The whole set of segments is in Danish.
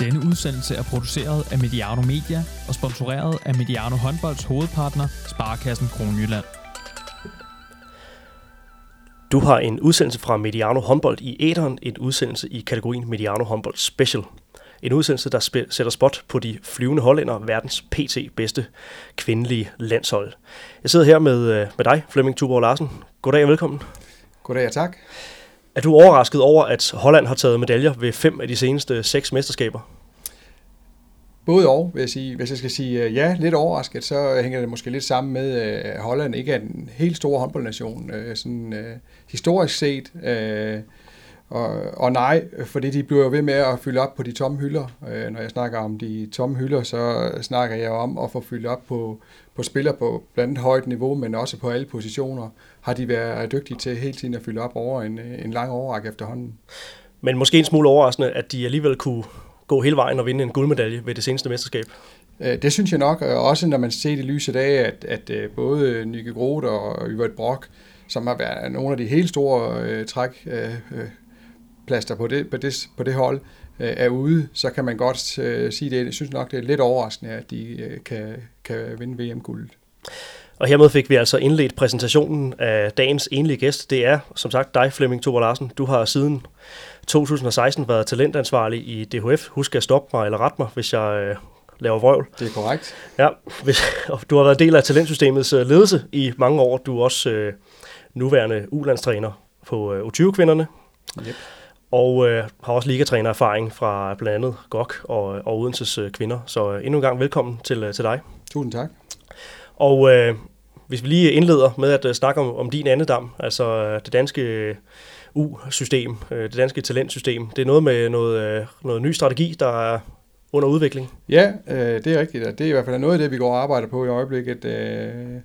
Denne udsendelse er produceret af Mediano Media og sponsoreret af Mediano Håndbolds hovedpartner, Sparkassen Kronjylland. Du har en udsendelse fra Mediano Håndbold i æderen, en udsendelse i kategorien Mediano Håndbold Special. En udsendelse, der sp- sætter spot på de flyvende hollænder, verdens PT bedste kvindelige landshold. Jeg sidder her med, øh, med dig, Flemming Tuborg Larsen. Goddag og velkommen. Goddag og tak. Er du overrasket over, at Holland har taget medaljer ved fem af de seneste seks mesterskaber? Både og, vil jeg sige. Hvis jeg skal sige øh, ja, lidt overrasket, så hænger det måske lidt sammen med, at Holland ikke er en helt stor håndboldnation, øh, sådan historisk set. Og, og nej, fordi de bliver ved med at fylde op på de tomme hylder. Når jeg snakker om de tomme hylder, så snakker jeg om at få fyldt op på, på spillere på blandt andet højt niveau, men også på alle positioner, har de været dygtige til hele tiden at fylde op over en, en lang overrække efterhånden. Men måske en smule overraskende, at de alligevel kunne gå hele vejen og vinde en guldmedalje ved det seneste mesterskab? Øh, det synes jeg nok, og også når man ser det lyset af, at, at øh, både Nyke Groth og Yvette Brock, som har været nogle af de helt store øh, træk, øh, plaster på det, på, det, på det hold, øh, er ude, så kan man godt øh, sige det. Jeg synes nok, det er lidt overraskende, at de øh, kan, kan vinde VM-guldet. Og hermed fik vi altså indledt præsentationen af dagens enlige gæst. Det er, som sagt, dig, Flemming Tober Larsen. Du har siden 2016 været talentansvarlig i DHF. Husk at stoppe mig eller rette mig, hvis jeg øh, laver vrøvl. Det er korrekt. Ja, hvis, og du har været del af talentsystemets øh, ledelse i mange år. Du er også øh, nuværende ulandstræner på øh, U20-kvinderne. Yep. Og øh, har også ligatræner erfaring fra blandt andet GOG og, og Odenses øh, kvinder. Så øh, endnu en gang velkommen til, øh, til dig. Tusind tak. Og øh, hvis vi lige indleder med at uh, snakke om, om din andedam, altså uh, det danske U-system, øh, det danske talentsystem, det er noget med noget, øh, noget ny strategi, der er under udvikling. Ja, øh, det er rigtigt. Det er i hvert fald noget af det, vi går og arbejder på i øjeblikket. Uh,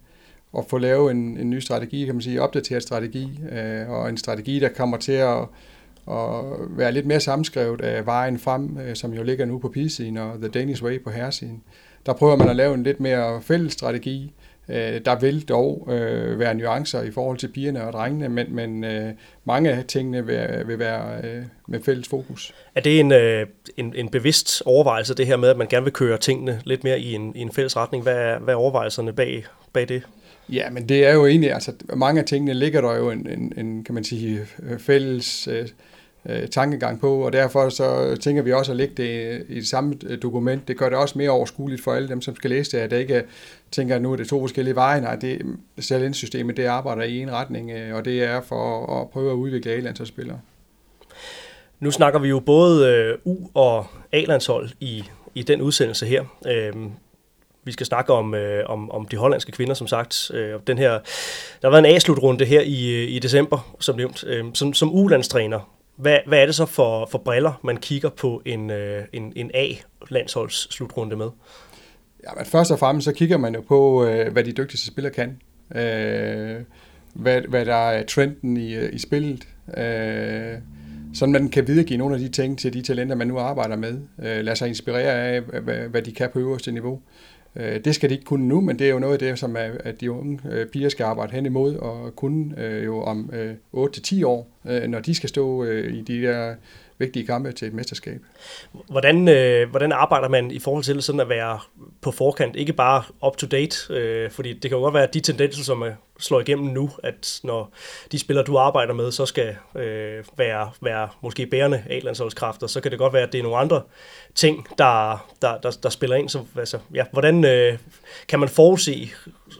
at få lavet en, en ny strategi, kan man sige, opdateret strategi, og en strategi, der kommer til at og være lidt mere sammenskrevet af vejen frem, som jo ligger nu på pigesiden og The Danish Way på herresiden. Der prøver man at lave en lidt mere fælles strategi, Øh, der vil dog øh, være nuancer i forhold til pigerne og drengene, men, men øh, mange af tingene vil, vil være øh, med fælles fokus. Er det en, øh, en, en bevidst overvejelse, det her med, at man gerne vil køre tingene lidt mere i en, i en fælles retning? Hvad er, hvad er overvejelserne bag, bag det? Ja, men det er jo egentlig, altså mange af tingene ligger der jo en, en, en kan man sige, fælles øh, øh, tankegang på, og derfor så tænker vi også at lægge det i det samme øh, dokument. Det gør det også mere overskueligt for alle dem, som skal læse det, at det ikke tænker, at nu er det to forskellige veje. Nej, det systemet det arbejder i en retning, øh, og det er for at prøve at udvikle A-landsholdsspillere. Nu snakker vi jo både øh, U- og A-landshold i, i den udsendelse her. Øhm, vi skal snakke om, øh, om, om de hollandske kvinder, som sagt. Øh, den her, der har været en A-slutrunde her i, øh, i december, som nævnt. Øh, som, som U-landstræner, hvad, hvad er det så for, for briller, man kigger på en, øh, en, en A-landsholds slutrunde med? Ja, men først og fremmest så kigger man jo på, øh, hvad de dygtigste spillere kan. Øh, hvad, hvad der er trenden i, øh, i spillet. Øh, sådan man kan videregive nogle af de ting til de talenter, man nu arbejder med. Øh, lad sig inspirere af, hvad, hvad de kan på øverste niveau. Øh, det skal de ikke kunne nu, men det er jo noget af det, som er, at de unge øh, piger skal arbejde hen imod og kunne øh, jo om øh, 8-10 år, når de skal stå i de der vigtige kampe til et mesterskab. Hvordan, øh, hvordan arbejder man i forhold til sådan at være på forkant, ikke bare up to date, øh, fordi det kan jo godt være, at de tendenser, som er, slår igennem nu, at når de spillere, du arbejder med, så skal øh, være, være måske bærende A-landsholdskræfter, så kan det godt være, at det er nogle andre ting, der, der, der, der spiller ind. Så, altså, ja, hvordan øh, kan man forudse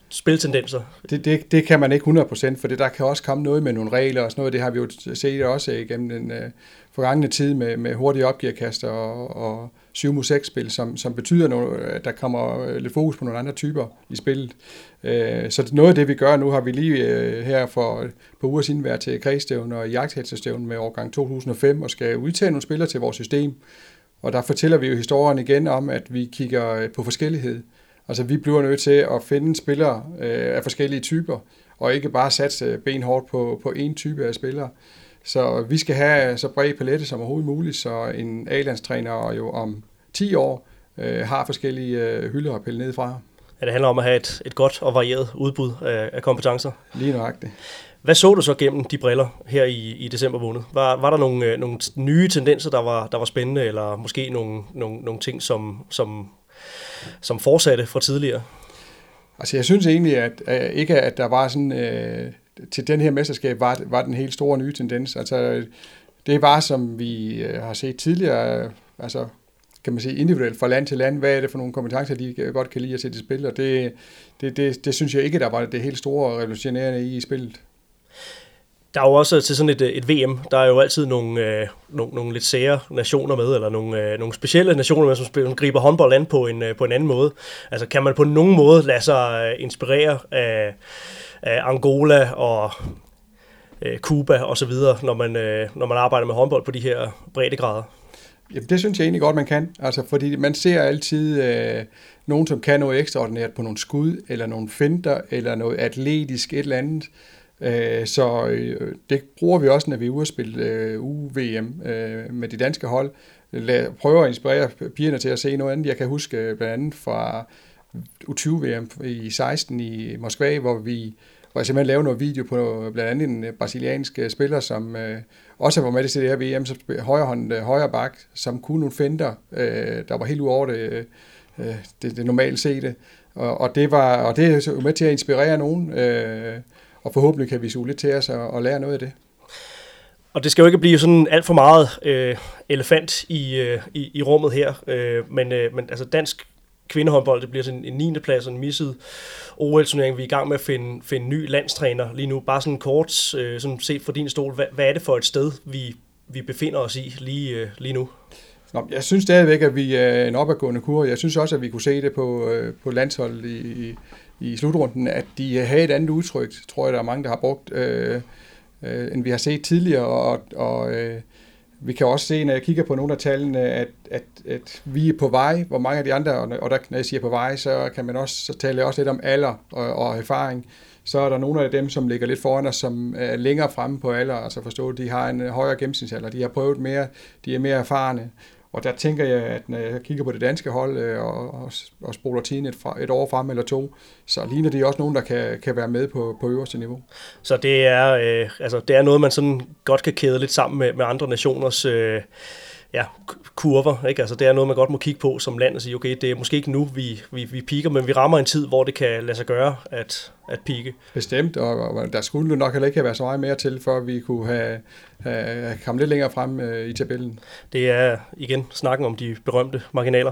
spiltendenser? Det, det, det kan man ikke 100%, for det, der kan også komme noget med nogle regler og sådan noget. Det har vi jo set også igennem den øh, forgangne tid med, med hurtige opgearkaster og, og 7 mod 6 spil, som, som betyder, noget, at der kommer øh, lidt fokus på nogle andre typer i spillet. Øh, så noget af det, vi gør nu, har vi lige øh, her for på uger siden været til kredsstævn og jagthelsestævn med årgang 2005 og skal udtage nogle spillere til vores system. Og der fortæller vi jo historien igen om, at vi kigger øh, på forskellighed. Altså vi bliver nødt til at finde spillere øh, af forskellige typer, og ikke bare satse benhårdt på, på én type af spillere. Så vi skal have så bred palette som overhovedet muligt, så en A-landstræner jo om 10 år øh, har forskellige øh, hylder at pille ned fra. Ja, det handler om at have et, et godt og varieret udbud af, af kompetencer. Lige nøjagtigt. Hvad så du så gennem de briller her i, i december måned? Var, var der nogle, øh, nogle nye tendenser, der var, der var spændende, eller måske nogle, nogle, nogle ting, som, som, som fortsatte fra tidligere? Altså jeg synes egentlig, at, at ikke at der var sådan, øh, til den her mesterskab var, var den helt store nye tendens. Altså det var, som vi øh, har set tidligere, altså kan man sige, individuelt fra land til land, hvad er det for nogle kompetencer, de godt kan lide at sætte i spil, og det, det, det, det synes jeg ikke, der var det helt store revolutionerende i, i spillet. Der er jo også til sådan et, øh, et VM, der er jo altid nogle, øh, nogle, nogle lidt sære nationer med, eller nogle, øh, nogle specielle nationer med, som, spiller, som griber håndbold an på en, øh, på en anden måde. Altså kan man på nogen måde lade sig øh, inspirere af, af Angola og øh, Cuba og så videre, når man, øh, når man arbejder med håndbold på de her breddegrader? Jamen, det synes jeg egentlig godt, man kan. Altså, fordi man ser altid øh, nogen, som kan noget ekstraordinært på nogle skud, eller nogle finder, eller noget atletisk, et eller andet. Øh, så øh, det bruger vi også, når vi er ude at spille øh, UVM øh, med de danske hold. Lad, prøver at inspirere pigerne til at se noget andet. Jeg kan huske øh, blandt andet fra U20-VM i 16 i Moskva, hvor vi hvor jeg simpelthen lavede noget video på blandt andet en øh, brasiliansk øh, spiller, som øh, også var med til det her VM, så højre hånd, øh, højre bak, som kunne nogle fender, øh, der var helt ud over det, øh, det, det normalt sete. Og, og, det var, og det er jo med til at inspirere nogen, øh, og forhåbentlig kan vi suge lidt til os og, og lære noget af det. Og det skal jo ikke blive sådan alt for meget øh, elefant i, øh, i, i rummet her, øh, men, øh, men altså dansk kvindehåndbold, det bliver sådan en 9. plads og en misset OL-turnering. Vi er i gang med at finde, finde ny landstræner lige nu. Bare sådan kort, øh, sådan set fra din stol, hvad, hvad er det for et sted, vi, vi befinder os i lige, øh, lige nu? Nå, jeg synes stadigvæk, at vi er en opadgående kur. Jeg synes også, at vi kunne se det på, øh, på landsholdet i, i, i slutrunden, at de havde et andet udtryk, tror jeg, der er mange, der har brugt, øh, øh, end vi har set tidligere. Og, og øh, vi kan også se, når jeg kigger på nogle af tallene, at, at, at vi er på vej, hvor mange af de andre, og der, når jeg siger på vej, så kan man også, så tale også lidt om alder og, og erfaring. Så er der nogle af dem, som ligger lidt foran os, som er længere fremme på alder, altså forstå, de har en højere gennemsnitsalder, de har prøvet mere, de er mere erfarne. Og der tænker jeg, at når jeg kigger på det danske hold øh, og, og, og spoler tiden et, et år frem eller to, så ligner det også nogen, der kan, kan være med på, på øverste niveau. Så det er, øh, altså, det er noget, man sådan godt kan kæde lidt sammen med, med andre nationers øh, ja, kurver. Ikke? Altså, det er noget, man godt må kigge på som land og sige, okay, det er måske ikke nu, vi, vi, vi piker, men vi rammer en tid, hvor det kan lade sig gøre at, at pike. Bestemt, og, og der skulle nok heller ikke have været så meget mere til, for at vi kunne have, have kommet lidt længere frem øh, i tabellen. Det er igen snakken om de berømte marginaler.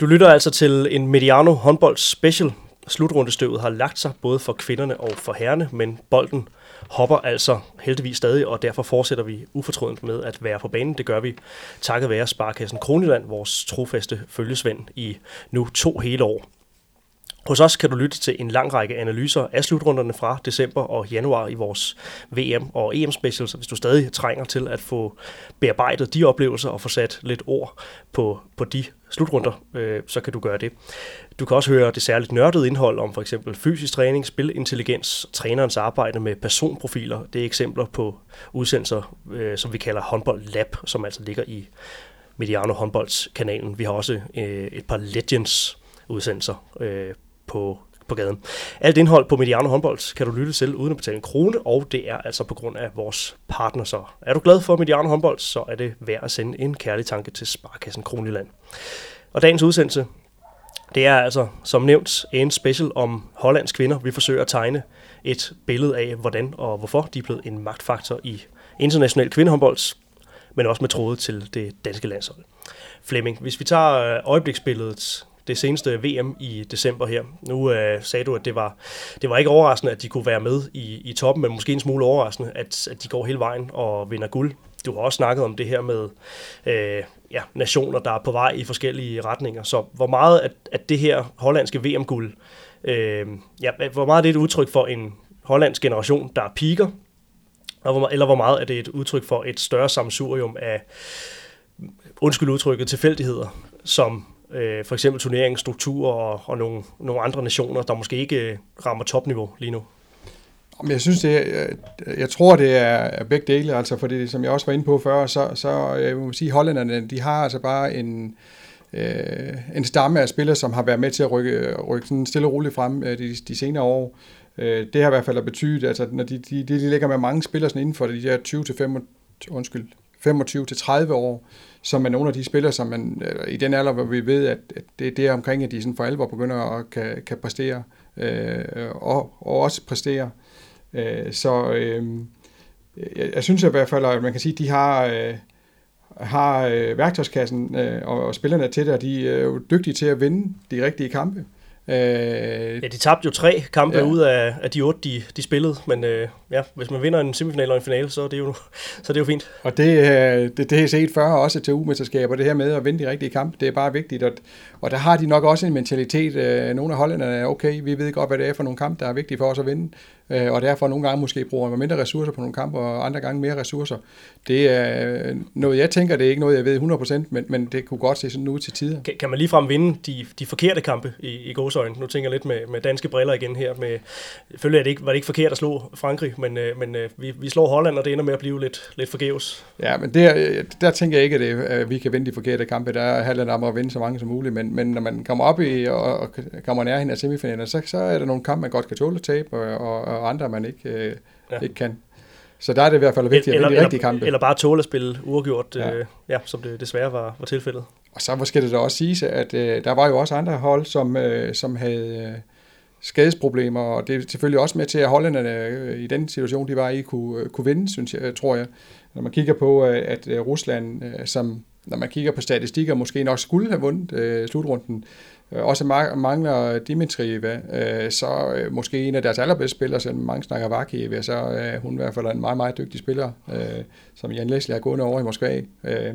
Du lytter altså til en Mediano håndbold special. Slutrundestøvet har lagt sig både for kvinderne og for herrene, men bolden hopper altså heldigvis stadig, og derfor fortsætter vi ufortrødent med at være på banen. Det gør vi takket være Sparkassen Kroniland, vores trofaste følgesvend i nu to hele år. Hos os kan du lytte til en lang række analyser af slutrunderne fra december og januar i vores VM og EM specials, hvis du stadig trænger til at få bearbejdet de oplevelser og få sat lidt ord på, på de slutrunder, øh, så kan du gøre det. Du kan også høre det særligt nørdede indhold om for eksempel fysisk træning, spilintelligens, trænerens arbejde med personprofiler. Det er eksempler på udsendelser, øh, som vi kalder håndbold lab, som altså ligger i Mediano håndboldskanalen. Vi har også øh, et par Legends udsendelser øh, på, på gaden. Alt indhold på Mediano håndbold kan du lytte til uden at betale en krone, og det er altså på grund af vores partner så. Er du glad for Mediano håndbold, så er det værd at sende en kærlig tanke til Sparkassen Kroniland. Og dagens udsendelse, det er altså, som nævnt, en special om Hollands kvinder. Vi forsøger at tegne et billede af, hvordan og hvorfor de er blevet en magtfaktor i international kvindehåndbold, men også med tråde til det danske landshold. Flemming, hvis vi tager øh, øjebliksbilledet det seneste VM i december her. Nu øh, sagde du, at det var, det var ikke overraskende, at de kunne være med i, i toppen, men måske en smule overraskende, at, at de går hele vejen og vinder guld. Du har også snakket om det her med øh, ja, nationer, der er på vej i forskellige retninger. Så hvor meget at, at det her hollandske VM-guld, øh, ja, hvor meget er det et udtryk for en hollandsk generation, der piker, eller hvor meget er det et udtryk for et større samsurium af, undskyld udtrykket, tilfældigheder, som øh, for eksempel turneringsstrukturer og, og nogle, nogle andre nationer, der måske ikke øh, rammer topniveau lige nu? Jeg synes, det er, jeg tror, det er begge dele, altså fordi, som jeg også var inde på før, så, så øh, jeg må sige, hollænderne, de har altså bare en, øh, en stamme af spillere, som har været med til at rykke, rykke sådan stille og roligt frem øh, de, de senere år. Øh, det har i hvert fald betydet, altså når de, de, de ligger med mange spillere sådan inden for de der 20 til 25, undskyld, 25 til 30 år, som er nogle af de spillere, som man i den alder, hvor vi ved, at, at det, det er omkring, at de sådan for alvor begynder at kan, kan præstere, øh, og, og også præstere. Øh, så øh, jeg, jeg synes i hvert fald, at man kan sige, at de har, øh, har øh, værktøjskassen øh, og, og spillerne til det, og de er jo dygtige til at vinde de rigtige kampe. Øh, ja, de tabte jo tre kampe ja. ud af, af de otte, de, de spillede, men øh, ja, hvis man vinder en semifinal og en finale, så er det jo, så er det jo fint. Og det, øh, det, det er set før også til U-mesterskaber, det her med at vinde de rigtige kampe, det er bare vigtigt, og, og der har de nok også en mentalitet, øh, nogle af hollænderne er okay, vi ved godt, hvad det er for nogle kampe, der er vigtige for os at vinde, øh, og derfor nogle gange måske bruger man mindre ressourcer på nogle kampe, og andre gange mere ressourcer. Det er noget, jeg tænker, det er ikke noget, jeg ved 100%, men, men det kunne godt se sådan ud til tider. Kan, kan man ligefrem vinde de, de forkerte kampe i, i gåsøjne? Nu tænker jeg lidt med, med danske briller igen her. Med, selvfølgelig er det ikke, var det ikke forkert at slå Frankrig, men, øh, men øh, vi, vi slår Holland, og det ender med at blive lidt, lidt forgæves. Ja, men der, der tænker jeg ikke, at, det, at vi kan vinde de forkerte kampe. Der handler om at vinde så mange som muligt, men, men når man kommer op i og, og kommer nær hende af semifinalen, så, så er der nogle kampe, man godt kan tåle at tabe, og, og, og andre, man ikke, øh, ja. ikke kan. Så der er det i hvert fald vigtigt at vinde de rigtige kampe. Eller bare tåle at spille uafgjort, ja. Øh, ja, som det desværre var, var tilfældet. Og så skal det da også siges, at øh, der var jo også andre hold, som, øh, som havde øh, skadesproblemer, og det er selvfølgelig også med til, at hollænderne øh, i den situation, de var i, kunne, øh, kunne vinde, synes jeg, tror jeg. Når man kigger på, øh, at øh, Rusland, øh, som når man kigger på statistikker, måske nok skulle have vundet øh, slutrunden, øh, Øh, også mangler Dimitrieva, øh, så øh, måske en af deres allerbedste spillere, selvom mange snakker Vakieva, så øh, er hun i hvert fald en meget, meget dygtig spiller, øh, som Jan Leslie har gået over i Moskva. Øh,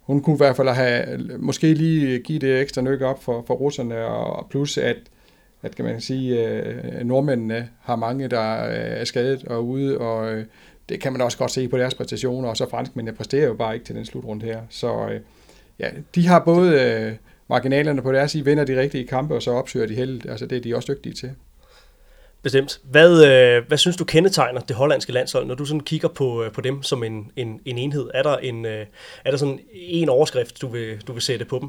hun kunne i hvert fald have, måske lige give det ekstra nøk op for, for russerne, og plus at, at kan man sige, øh, nordmændene har mange, der øh, er skadet og ude, og øh, det kan man også godt se på deres præstationer, og så franskmændene præsterer jo bare ikke til den slutrunde her. Så øh, ja, de har både øh, marginalerne på deres side, vinder de rigtige kampe, og så opsøger de heldet. Altså det er de også dygtige til. Bestemt. Hvad, øh, hvad synes du kendetegner det hollandske landshold, når du sådan kigger på, øh, på dem som en, en, en enhed? Er der, en, øh, er der sådan en overskrift, du vil, du vil sætte på dem?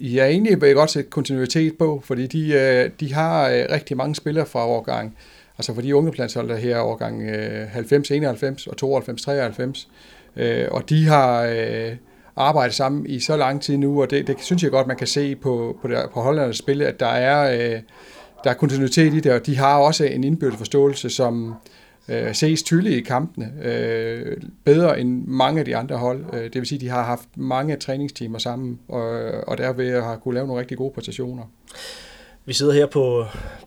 Ja, egentlig vil jeg godt sætte kontinuitet på, fordi de, øh, de har øh, rigtig mange spillere fra årgang Altså for de ungdomslandshold, der her overgang øh, 90, 91 og 92, 93, øh, og de har øh, arbejde sammen i så lang tid nu, og det, det synes jeg godt, man kan se på, på, der, på hollandernes spil, at der er, øh, der er kontinuitet i det, og de har også en indbyrdes forståelse, som øh, ses tydeligt i kampene, øh, bedre end mange af de andre hold. Øh, det vil sige, at de har haft mange træningstimer sammen, og, og derved har kunne lave nogle rigtig gode præstationer. Vi sidder her på,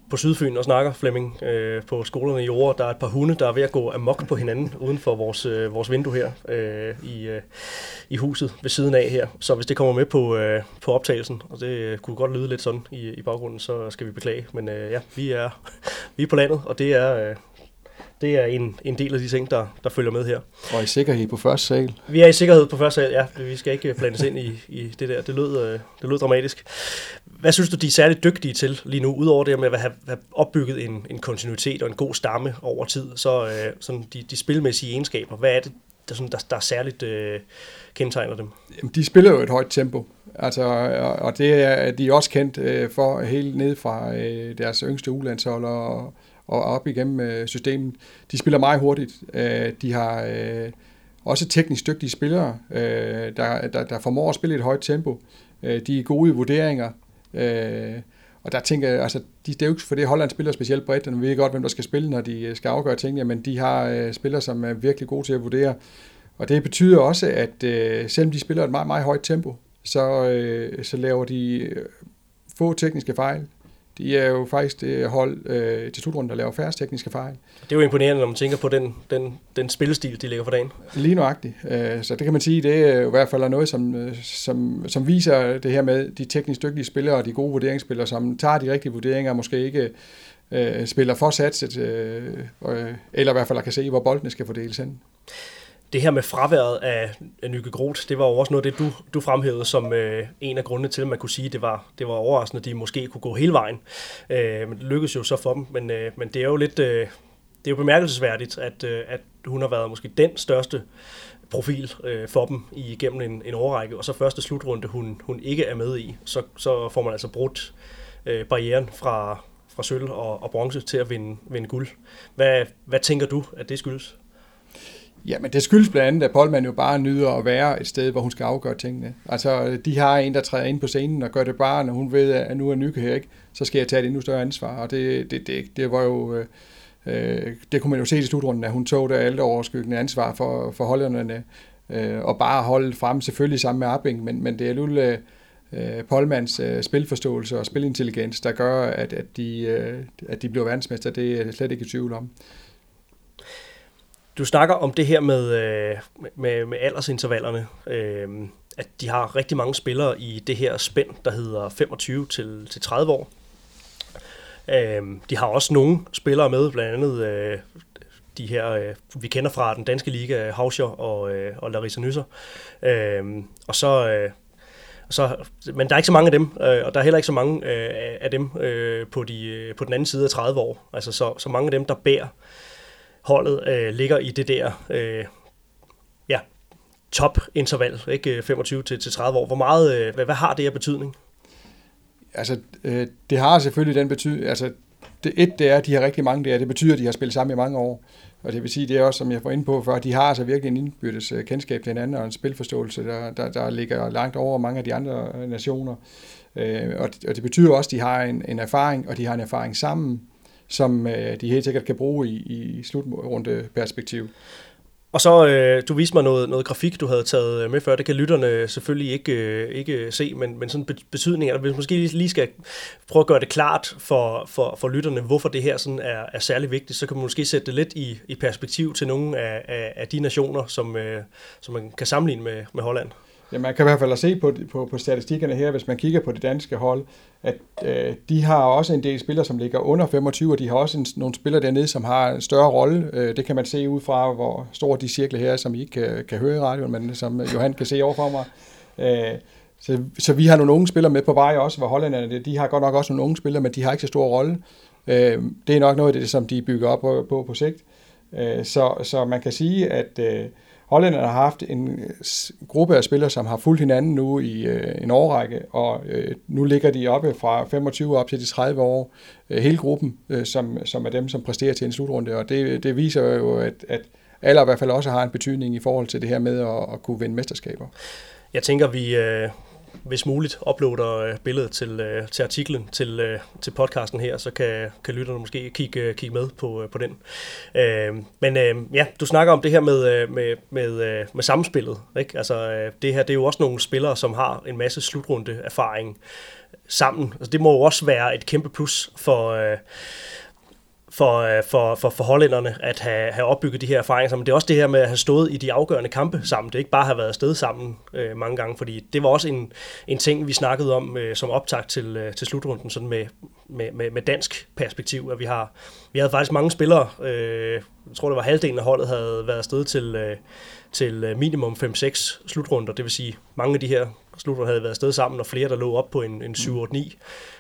på Sydfyn og snakker, Flemming, øh, på skolerne i Jord. Der er et par hunde, der er ved at gå amok på hinanden uden for vores, øh, vores vindue her øh, i, øh, i huset ved siden af her. Så hvis det kommer med på, øh, på optagelsen, og det øh, kunne godt lyde lidt sådan i, i baggrunden, så skal vi beklage. Men øh, ja, vi er, vi er på landet, og det er, øh, det er en, en del af de ting, der, der følger med her. Og i sikkerhed på første sal. Vi er i sikkerhed på første sal, ja. Vi skal ikke blandes ind i, i det der. Det lød, øh, det lød dramatisk. Hvad synes du, de er særligt dygtige til lige nu, udover det med at have, have opbygget en, en kontinuitet og en god stamme over tid, så øh, sådan de, de spilmæssige egenskaber, hvad er det, der, sådan, der, der særligt øh, kendetegner dem? Jamen, de spiller jo et højt tempo, altså, og det er de er også kendt øh, for helt ned fra øh, deres yngste ulandshold og, og op igennem øh, systemet. De spiller meget hurtigt. Øh, de har øh, også teknisk dygtige spillere, øh, der, der, der formår at spille i et højt tempo. Øh, de er gode i vurderinger. Øh, og der tænker jeg, altså, de, det er jo ikke for det, Holland spiller specielt bredt, og vi ved godt, hvem der skal spille, når de øh, skal afgøre tingene, men de har øh, spillere, som er virkelig gode til at vurdere. Og det betyder også, at øh, selvom de spiller et meget, meget højt tempo, så, øh, så laver de øh, få tekniske fejl, de er jo faktisk det hold øh, til slutrunden, der laver færre tekniske fejl. Det er jo imponerende, når man tænker på den, den, den spillestil, de lægger for dagen. Lige nøjagtigt. Øh, så det kan man sige, det er i hvert fald noget, som, øh, som, som viser det her med de teknisk dygtige spillere og de gode vurderingsspillere, som tager de rigtige vurderinger, måske ikke øh, spiller for satset, øh, øh, eller i hvert fald kan se, hvor boldene skal fordeles hen det her med fraværet af, af Nyke Groth, det var jo også noget af det, du, du fremhævede som øh, en af grundene til, at man kunne sige, at det var, det var overraskende, at de måske kunne gå hele vejen. Øh, men det lykkedes jo så for dem, men, øh, men det er jo lidt øh, det er jo bemærkelsesværdigt, at, øh, at hun har været måske den største profil øh, for dem igennem en, en overrække, og så første slutrunde, hun, hun ikke er med i, så, så får man altså brudt øh, barrieren fra, fra sølv og, og bronze til at vinde, vinde guld. Hvad, hvad tænker du, at det skyldes? Ja, men det skyldes blandt andet, at Polman jo bare nyder at være et sted, hvor hun skal afgøre tingene. Altså, de har en, der træder ind på scenen og gør det bare, når hun ved, at nu er Nykke her, ikke? så skal jeg tage et endnu større ansvar. Og det, det, det, det var jo... Øh, øh, det kunne man jo se i slutrunden, at hun tog det alt overskyggende ansvar for, for holderne, øh, og bare holde frem, selvfølgelig sammen med Arbing, men, men det er jo øh, øh, Polmans øh, spilforståelse og spilintelligens, der gør, at, at, de, øh, at de bliver verdensmester. Det er jeg slet ikke i tvivl om. Du snakker om det her med, øh, med, med aldersintervallerne, øh, at de har rigtig mange spillere i det her spænd, der hedder 25 til, til 30 år. Øh, de har også nogle spillere med, blandt andet øh, de her, øh, vi kender fra den danske liga, Hauscher og, øh, og Larissa Nysser. Øh, og så, øh, så, men der er ikke så mange af dem, øh, og der er heller ikke så mange øh, af dem øh, på, de, øh, på den anden side af 30 år. Altså så, så mange af dem, der bærer holdet, øh, ligger i det der øh, ja, top-interval, ikke øh, 25 til, til 30 år. Hvor meget, øh, hvad, hvad har det af betydning? Altså, øh, det har selvfølgelig den betydning, altså det, et, det er, at de har rigtig mange der. Det betyder, at de har spillet sammen i mange år. Og det vil sige, det er også, som jeg får ind på før, de har altså virkelig en indbyrdes øh, kendskab til hinanden og en spilforståelse, der, der, der ligger langt over mange af de andre øh, nationer. Øh, og, og det betyder også, at de har en, en erfaring, og de har en erfaring sammen, som øh, de helt sikkert kan bruge i, i slutrunde perspektiv. Og så, øh, du viste mig noget, noget grafik, du havde taget øh, med før. Det kan lytterne selvfølgelig ikke, øh, ikke se, men, men sådan betydning, eller hvis måske lige skal prøve at gøre det klart for, for, for lytterne, hvorfor det her sådan er, er særlig vigtigt, så kan man måske sætte det lidt i, i perspektiv til nogle af, af, af de nationer, som, øh, som man kan sammenligne med, med Holland. Ja, man kan i hvert fald se på, på, på statistikkerne her, hvis man kigger på det danske hold, at øh, de har også en del spillere, som ligger under 25, og de har også en, nogle spillere dernede, som har en større rolle. Øh, det kan man se ud fra, hvor store de cirkler her er, som I ikke kan, kan høre i radioen, men som Johan kan se overfor mig. Øh, så, så vi har nogle unge spillere med på vej også, hvor hollænderne, de har godt nok også nogle unge spillere, men de har ikke så stor rolle. Øh, det er nok noget af det, som de bygger op på, på, på sigt. Øh, så, så man kan sige, at øh, Hollænderne har haft en øh, gruppe af spillere, som har fulgt hinanden nu i øh, en årrække, og øh, nu ligger de oppe fra 25 op til de 30 år, øh, hele gruppen, øh, som, som er dem, som præsterer til en slutrunde, og det, det viser jo, at, at alle i hvert fald også har en betydning i forhold til det her med at, at kunne vinde mesterskaber. Jeg tænker, vi, øh, hvis muligt, uploader øh, billedet til, øh, til artiklen, til, øh, til podcasten her, så kan, kan lytterne måske kigge, kigge med på, på den. men ja, du snakker om det her med, med, med, med samspillet. Ikke? Altså, det her det er jo også nogle spillere, som har en masse slutrunde erfaring sammen. Altså, det må jo også være et kæmpe plus for, for, øh, Øh, for, for, for hollænderne at have, have opbygget de her erfaringer sammen. Det er også det her med at have stået i de afgørende kampe sammen. Det er ikke bare at have været afsted sammen øh, mange gange, fordi det var også en, en ting, vi snakkede om øh, som optag til, øh, til slutrunden, sådan med, med, med, med dansk perspektiv, at vi har vi havde faktisk mange spillere, øh, jeg tror det var halvdelen af holdet havde været afsted til, øh, til øh, minimum 5-6 slutrunder, det vil sige mange af de her slutrunder havde været afsted sammen, og flere der lå op på en, en 7-8-9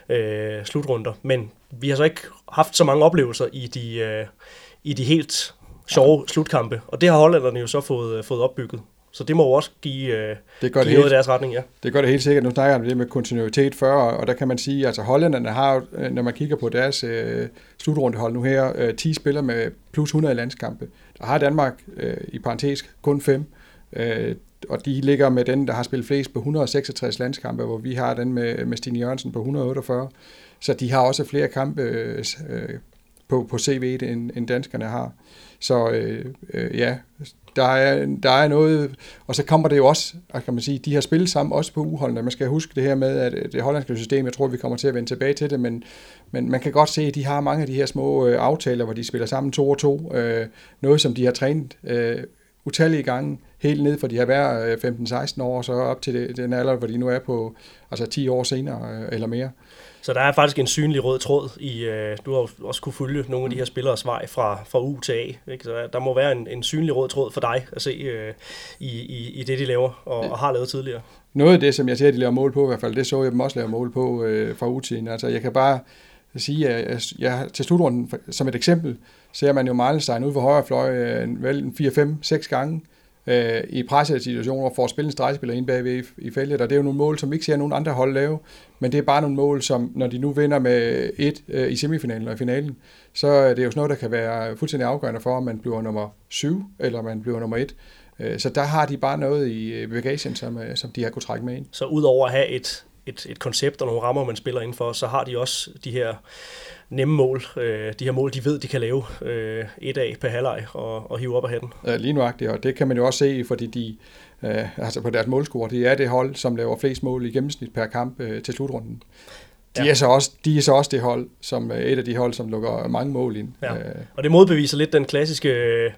øh, slutrunder. Men vi har så ikke haft så mange oplevelser i de, øh, i de helt sjove ja. slutkampe, og det har hollænderne jo så fået, øh, fået opbygget. Så det må jo også give, øh, det gør give det noget helt, i deres retning, ja. Det gør det helt sikkert. Nu snakker jeg om det med kontinuitet før, og der kan man sige, at altså hollænderne har, øh, når man kigger på deres øh, slutrundehold nu her, øh, 10 spillere med plus 100 landskampe. Der har Danmark øh, i parentes kun 5. Øh, og de ligger med den, der har spillet flest på 166 landskampe, hvor vi har den med, med Stine Jørgensen på 148. Så de har også flere kampe øh, på, på CV, end, end danskerne har. Så øh, øh, ja, der er, der er noget, og så kommer det jo også, kan man sige, de har spillet sammen også på uholdene. Man skal huske det her med, at det hollandske system, jeg tror, vi kommer til at vende tilbage til det, men, men man kan godt se, at de har mange af de her små øh, aftaler, hvor de spiller sammen to og to. Øh, noget, som de har trænet øh, utallige gange, helt ned fra de har været 15-16 år, og så op til det, den alder, hvor de nu er på altså 10 år senere øh, eller mere. Så der er faktisk en synlig rød tråd i, øh, du har også kunne følge nogle af de her spillers vej fra, fra U til A. Ikke? Så der må være en, en synlig rød tråd for dig at se øh, i, i, i det, de laver og, og har lavet tidligere. Noget af det, som jeg ser, de laver mål på i hvert fald, det så jeg dem også lave mål på øh, fra U-tiden. Altså jeg kan bare sige, at jeg, jeg, til slutrunden, som et eksempel, ser man jo Marlenstein ud for højre fløj øh, vel 4-5-6 gange, øh, i pressede situationer for at spille en stregspiller ind bagved i, i feltet, og det er jo nogle mål, som vi ikke ser nogen andre hold lave, men det er bare nogle mål, som når de nu vinder med et øh, i semifinalen og i finalen, så er det jo sådan noget, der kan være fuldstændig afgørende for, om man bliver nummer syv, eller man bliver nummer et. Øh, så der har de bare noget i øh, bagagen, som, øh, som de har kunne trække med ind. Så udover at have et, et, et koncept og nogle rammer, man spiller indenfor, så har de også de her nemme mål. Øh, de her mål, de ved, de kan lave øh, et af per halvleg og, og hive op af hatten. Ja, lige nuagtigt, og det kan man jo også se, fordi de, øh, altså på deres målscore, det er det hold, som laver flest mål i gennemsnit per kamp øh, til slutrunden. De, ja. er så også, de er så også det hold, som et af de hold, som lukker mange mål ind. Ja. Og det modbeviser lidt den klassiske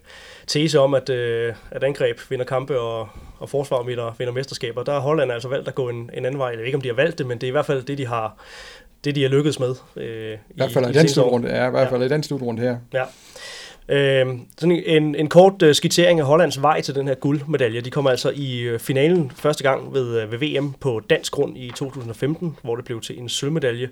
tese om, at, at angreb vinder kampe og, og forsvar vinder, vinder mesterskaber. Der har Holland altså valgt at gå en, en anden vej. Jeg ved ikke, om de har valgt det, men det er i hvert fald det, de har, det, de har lykkedes med. Øh, I hvert fald i, i den slutrunde, ja, i hvert fald ja. i den slutrunde her. Ja. Øh, sådan en, en kort uh, skitsering af Hollands vej til den her guldmedalje. De kommer altså i uh, finalen første gang ved, uh, ved VM på dansk grund i 2015, hvor det blev til en sølvmedalje.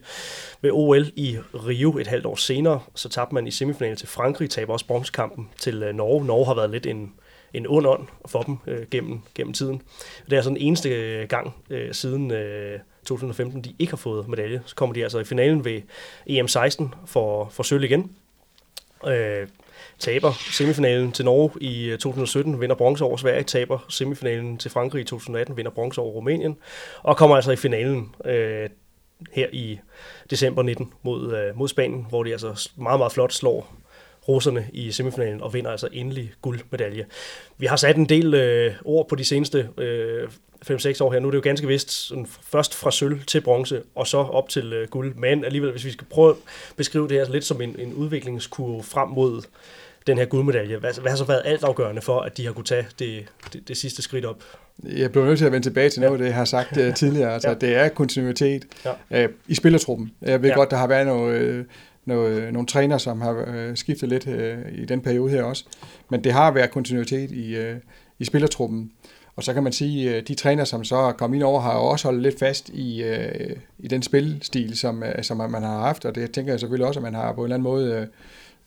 Ved OL i Rio et halvt år senere, så tabte man i semifinalen til Frankrig, taber også bronzekampen til uh, Norge. Norge har været lidt en, en ond ånd for dem uh, gennem, gennem tiden. Det er sådan den eneste gang uh, siden... Uh, 2015, de ikke har fået medalje. Så kommer de altså i finalen ved EM16 for, for sølv igen. Øh, taber semifinalen til Norge i øh, 2017, vinder bronze over Sverige, taber semifinalen til Frankrig i 2018, vinder bronze over Rumænien, og kommer altså i finalen øh, her i december 19 mod, øh, mod Spanien, hvor de altså meget, meget flot slår russerne i semifinalen og vinder altså endelig guldmedalje. Vi har sat en del øh, ord på de seneste øh, 5-6 år her. Nu er det jo ganske vist sådan, først fra sølv til bronze, og så op til øh, guld. Men alligevel, hvis vi skal prøve at beskrive det her lidt som en, en udviklingskurve frem mod den her guldmedalje, hvad, hvad har så været altafgørende for, at de har kunne tage det, det, det sidste skridt op? Jeg bliver nødt til at vende tilbage til noget af det, jeg har sagt uh, tidligere. Altså, ja. Det er kontinuitet ja. uh, i spillertruppen. Jeg ved ja. godt, der har været noget, uh, noget, nogle træner, som har uh, skiftet lidt uh, i den periode her også. Men det har været kontinuitet i, uh, i spillertruppen. Og så kan man sige, at de træner, som så er kommet ind over, har jo også holdt lidt fast i, øh, i den spilstil, som, øh, som man har haft, og det tænker jeg selvfølgelig også, at man har på en eller anden måde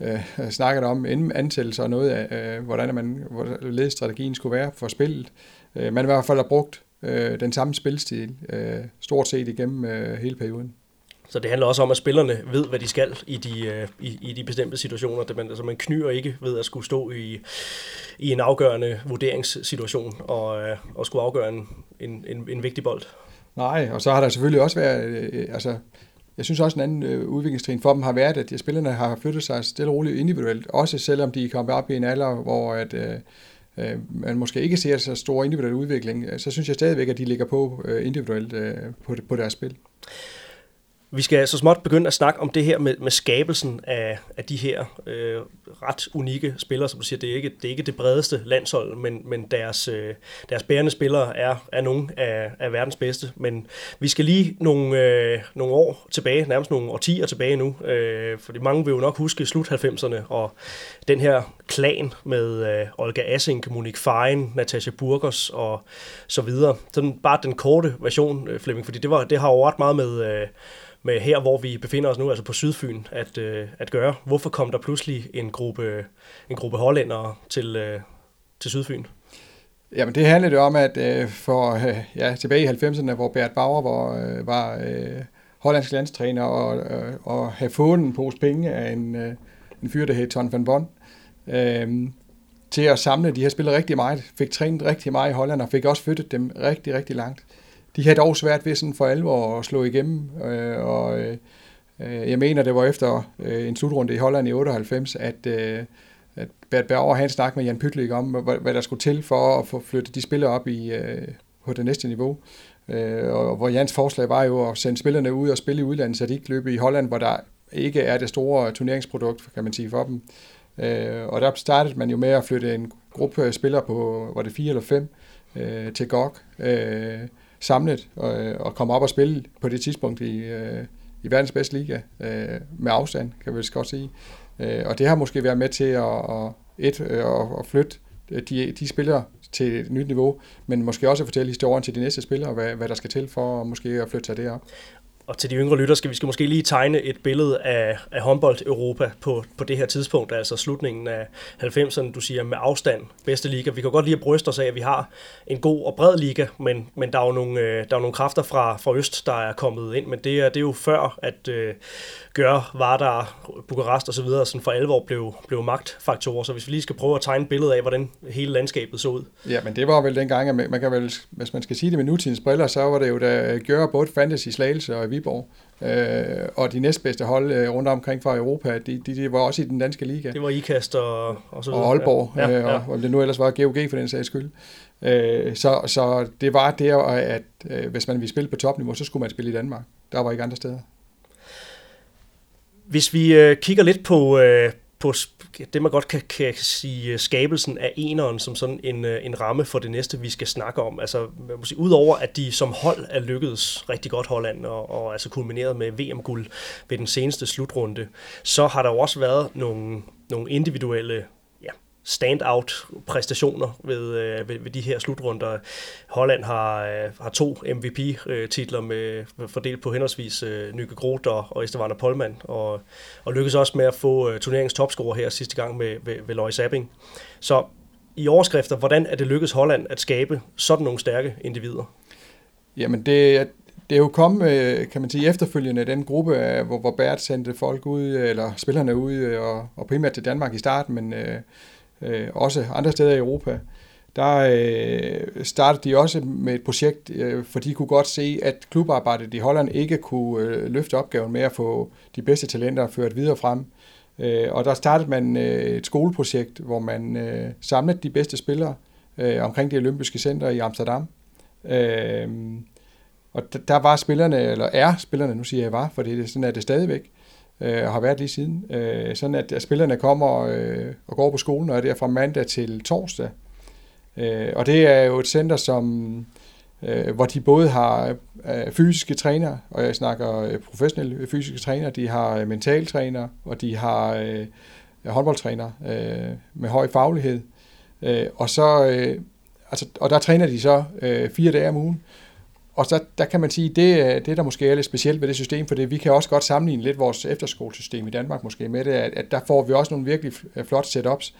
øh, øh snakket om inden ansættelse og noget af, øh, hvordan man, hvordan strategien skulle være for spillet. Øh, man i hvert fald har brugt øh, den samme spilstil øh, stort set igennem øh, hele perioden. Så det handler også om, at spillerne ved, hvad de skal i de, øh, i, i de bestemte situationer. Det man, altså man knyr ikke ved at skulle stå i, i en afgørende vurderingssituation og, øh, og skulle afgøre en, en, en, en vigtig bold. Nej, og så har der selvfølgelig også været, øh, altså, jeg synes også en anden øh, udviklingstrin for dem har været, at de spillerne har flyttet sig stille og roligt individuelt, også selvom de er kommet op i en alder, hvor at, øh, øh, man måske ikke ser så stor individuel udvikling, så synes jeg stadigvæk, at de ligger på øh, individuelt øh, på, på deres spil. Vi skal så småt begynde at snakke om det her med, med skabelsen af, af de her øh, ret unikke spillere, som du siger, det er ikke det, er ikke det bredeste landshold, men, men deres, øh, deres bærende spillere er, er nogle af, af verdens bedste. Men vi skal lige nogle, øh, nogle år tilbage, nærmest nogle årtier tilbage nu, øh, fordi mange vil jo nok huske slut 90'erne og den her klan med øh, Olga Assink, Monique Fein, Natasha Burgers og så videre. Sådan bare den korte version, øh, Flemming, fordi det, var, det har jo ret meget med... Øh, med her, hvor vi befinder os nu, altså på Sydfyn, at, øh, at gøre. Hvorfor kom der pludselig en gruppe, en gruppe hollændere til, øh, til Sydfyn? Jamen det handler om, at øh, for øh, ja, tilbage i 90'erne, hvor Bert Bauer var, øh, var øh, hollandsk landstræner, og, øh, og havde fået en pose penge af en, øh, en fyr, der hed Ton van Bon, øh, til at samle de her spillere rigtig meget, fik trænet rigtig meget i Holland, og fik også flyttet dem rigtig, rigtig langt de havde dog svært ved sådan for alvor at slå igennem, øh, og øh, Øh, jeg mener, det var efter øh, en slutrunde i Holland i 98, at, øh, at Bert Berger han snak med Jan Pytlik om, hvad, der skulle til for at få flyttet de spillere op i, på det næste niveau. Og hvor Jans forslag var jo at sende spillerne ud og spille i udlandet, så de ikke løb i Holland, hvor der ikke er det store turneringsprodukt, kan man sige, for dem. Og der startede man jo med at flytte en gruppe spillere på, var det fire eller fem, til GOG. Samlet og, og komme op og spille på det tidspunkt i, øh, i verdens bedste liga øh, med afstand, kan vi godt sige. Øh, og det har måske været med til at, at, et, øh, at, at flytte de, de spillere til et nyt niveau, men måske også at fortælle historien til de næste spillere, hvad, hvad der skal til for måske at flytte sig derop og til de yngre lytter skal vi skal måske lige tegne et billede af, af håndbold-Europa på, på det her tidspunkt, altså slutningen af 90'erne, du siger med afstand, bedste liga. Vi kan godt lige at bryste os af, at vi har en god og bred liga, men, men der er jo nogle, øh, der er nogle kræfter fra, fra Øst, der er kommet ind, men det er, det er jo før, at øh, gør Vardar, Bukarest og så videre, sådan for alvor blev, blev magtfaktorer. Så hvis vi lige skal prøve at tegne et billede af, hvordan hele landskabet så ud. Ja, men det var vel dengang, at man kan vel, hvis man skal sige det med nutidens briller, så var det jo, da gør både Fantasy Slagelse og Viborg, øh, og de næstbedste hold øh, rundt omkring fra Europa, de, de, de var også i den danske liga. Det var IKAST og, og så videre. Og Aalborg, ja. Ja, ja. Øh, og, og det nu ellers var GOG for den sags skyld. Øh, så, så det var der, at øh, hvis man ville spille på topniveau, så skulle man spille i Danmark. Der var ikke andre steder. Hvis vi øh, kigger lidt på, øh, på det, man godt kan, kan sige, øh, skabelsen af eneren som sådan en, øh, en ramme for det næste, vi skal snakke om. Altså, man må sige, udover at de som hold er lykkedes rigtig godt Holland, og, og altså kulmineret med VM-guld ved den seneste slutrunde, så har der jo også været nogle, nogle individuelle standout præstationer ved, øh, ved, ved de her slutrunder. Holland har, øh, har to MVP-titler med fordelt på henholdsvis øh, Nyke Groth og, og Estevan Polman, og, og lykkedes også med at få øh, turneringens topscorer her sidste gang med, ved, ved Lois Sapping. Så i overskrifter, hvordan er det lykkedes Holland at skabe sådan nogle stærke individer? Jamen det, det er jo kommet, øh, kan man sige, efterfølgende den gruppe, øh, hvor, hvor Bert sendte folk ud, øh, eller spillerne ud, og, og primært til Danmark i starten, men øh, øh, også andre steder i Europa, der øh, startede de også med et projekt, øh, for de kunne godt se, at klubarbejdet i Holland ikke kunne øh, løfte opgaven med at få de bedste talenter ført videre frem. Øh, og der startede man øh, et skoleprojekt, hvor man øh, samlede de bedste spillere øh, omkring det olympiske center i Amsterdam. Øh, og der var spillerne, eller er spillerne, nu siger jeg var, for det, sådan er det stadigvæk, øh, og har været lige siden. Øh, sådan at, at spillerne kommer øh, og går på skolen og er der fra mandag til torsdag. Øh, og det er jo et center, som, øh, hvor de både har øh, fysiske trænere, og jeg snakker øh, professionelle fysiske trænere, de har øh, mentaltrænere, og de har øh, håndboldtræner øh, med høj faglighed. Øh, og så øh, altså, og der træner de så øh, fire dage om ugen, og så der kan man sige, det, øh, det der måske er lidt specielt ved det system, for det, vi kan også godt sammenligne lidt vores efterskolesystem i Danmark måske med det, at, at der får vi også nogle virkelig øh, flotte setups.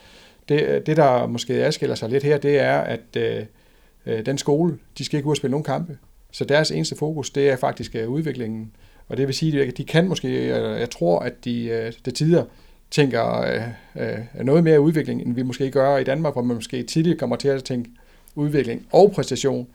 Det, øh, det der måske adskiller sig lidt her, det er, at øh, den skole, de skal ikke ud og spille nogen kampe. Så deres eneste fokus, det er faktisk udviklingen. Og det vil sige, at de kan måske, jeg tror, at de uh, til tider tænker øh, øh, noget mere udvikling, end vi måske gør i Danmark, hvor man måske tidligere kommer til at tænke udvikling og præstation.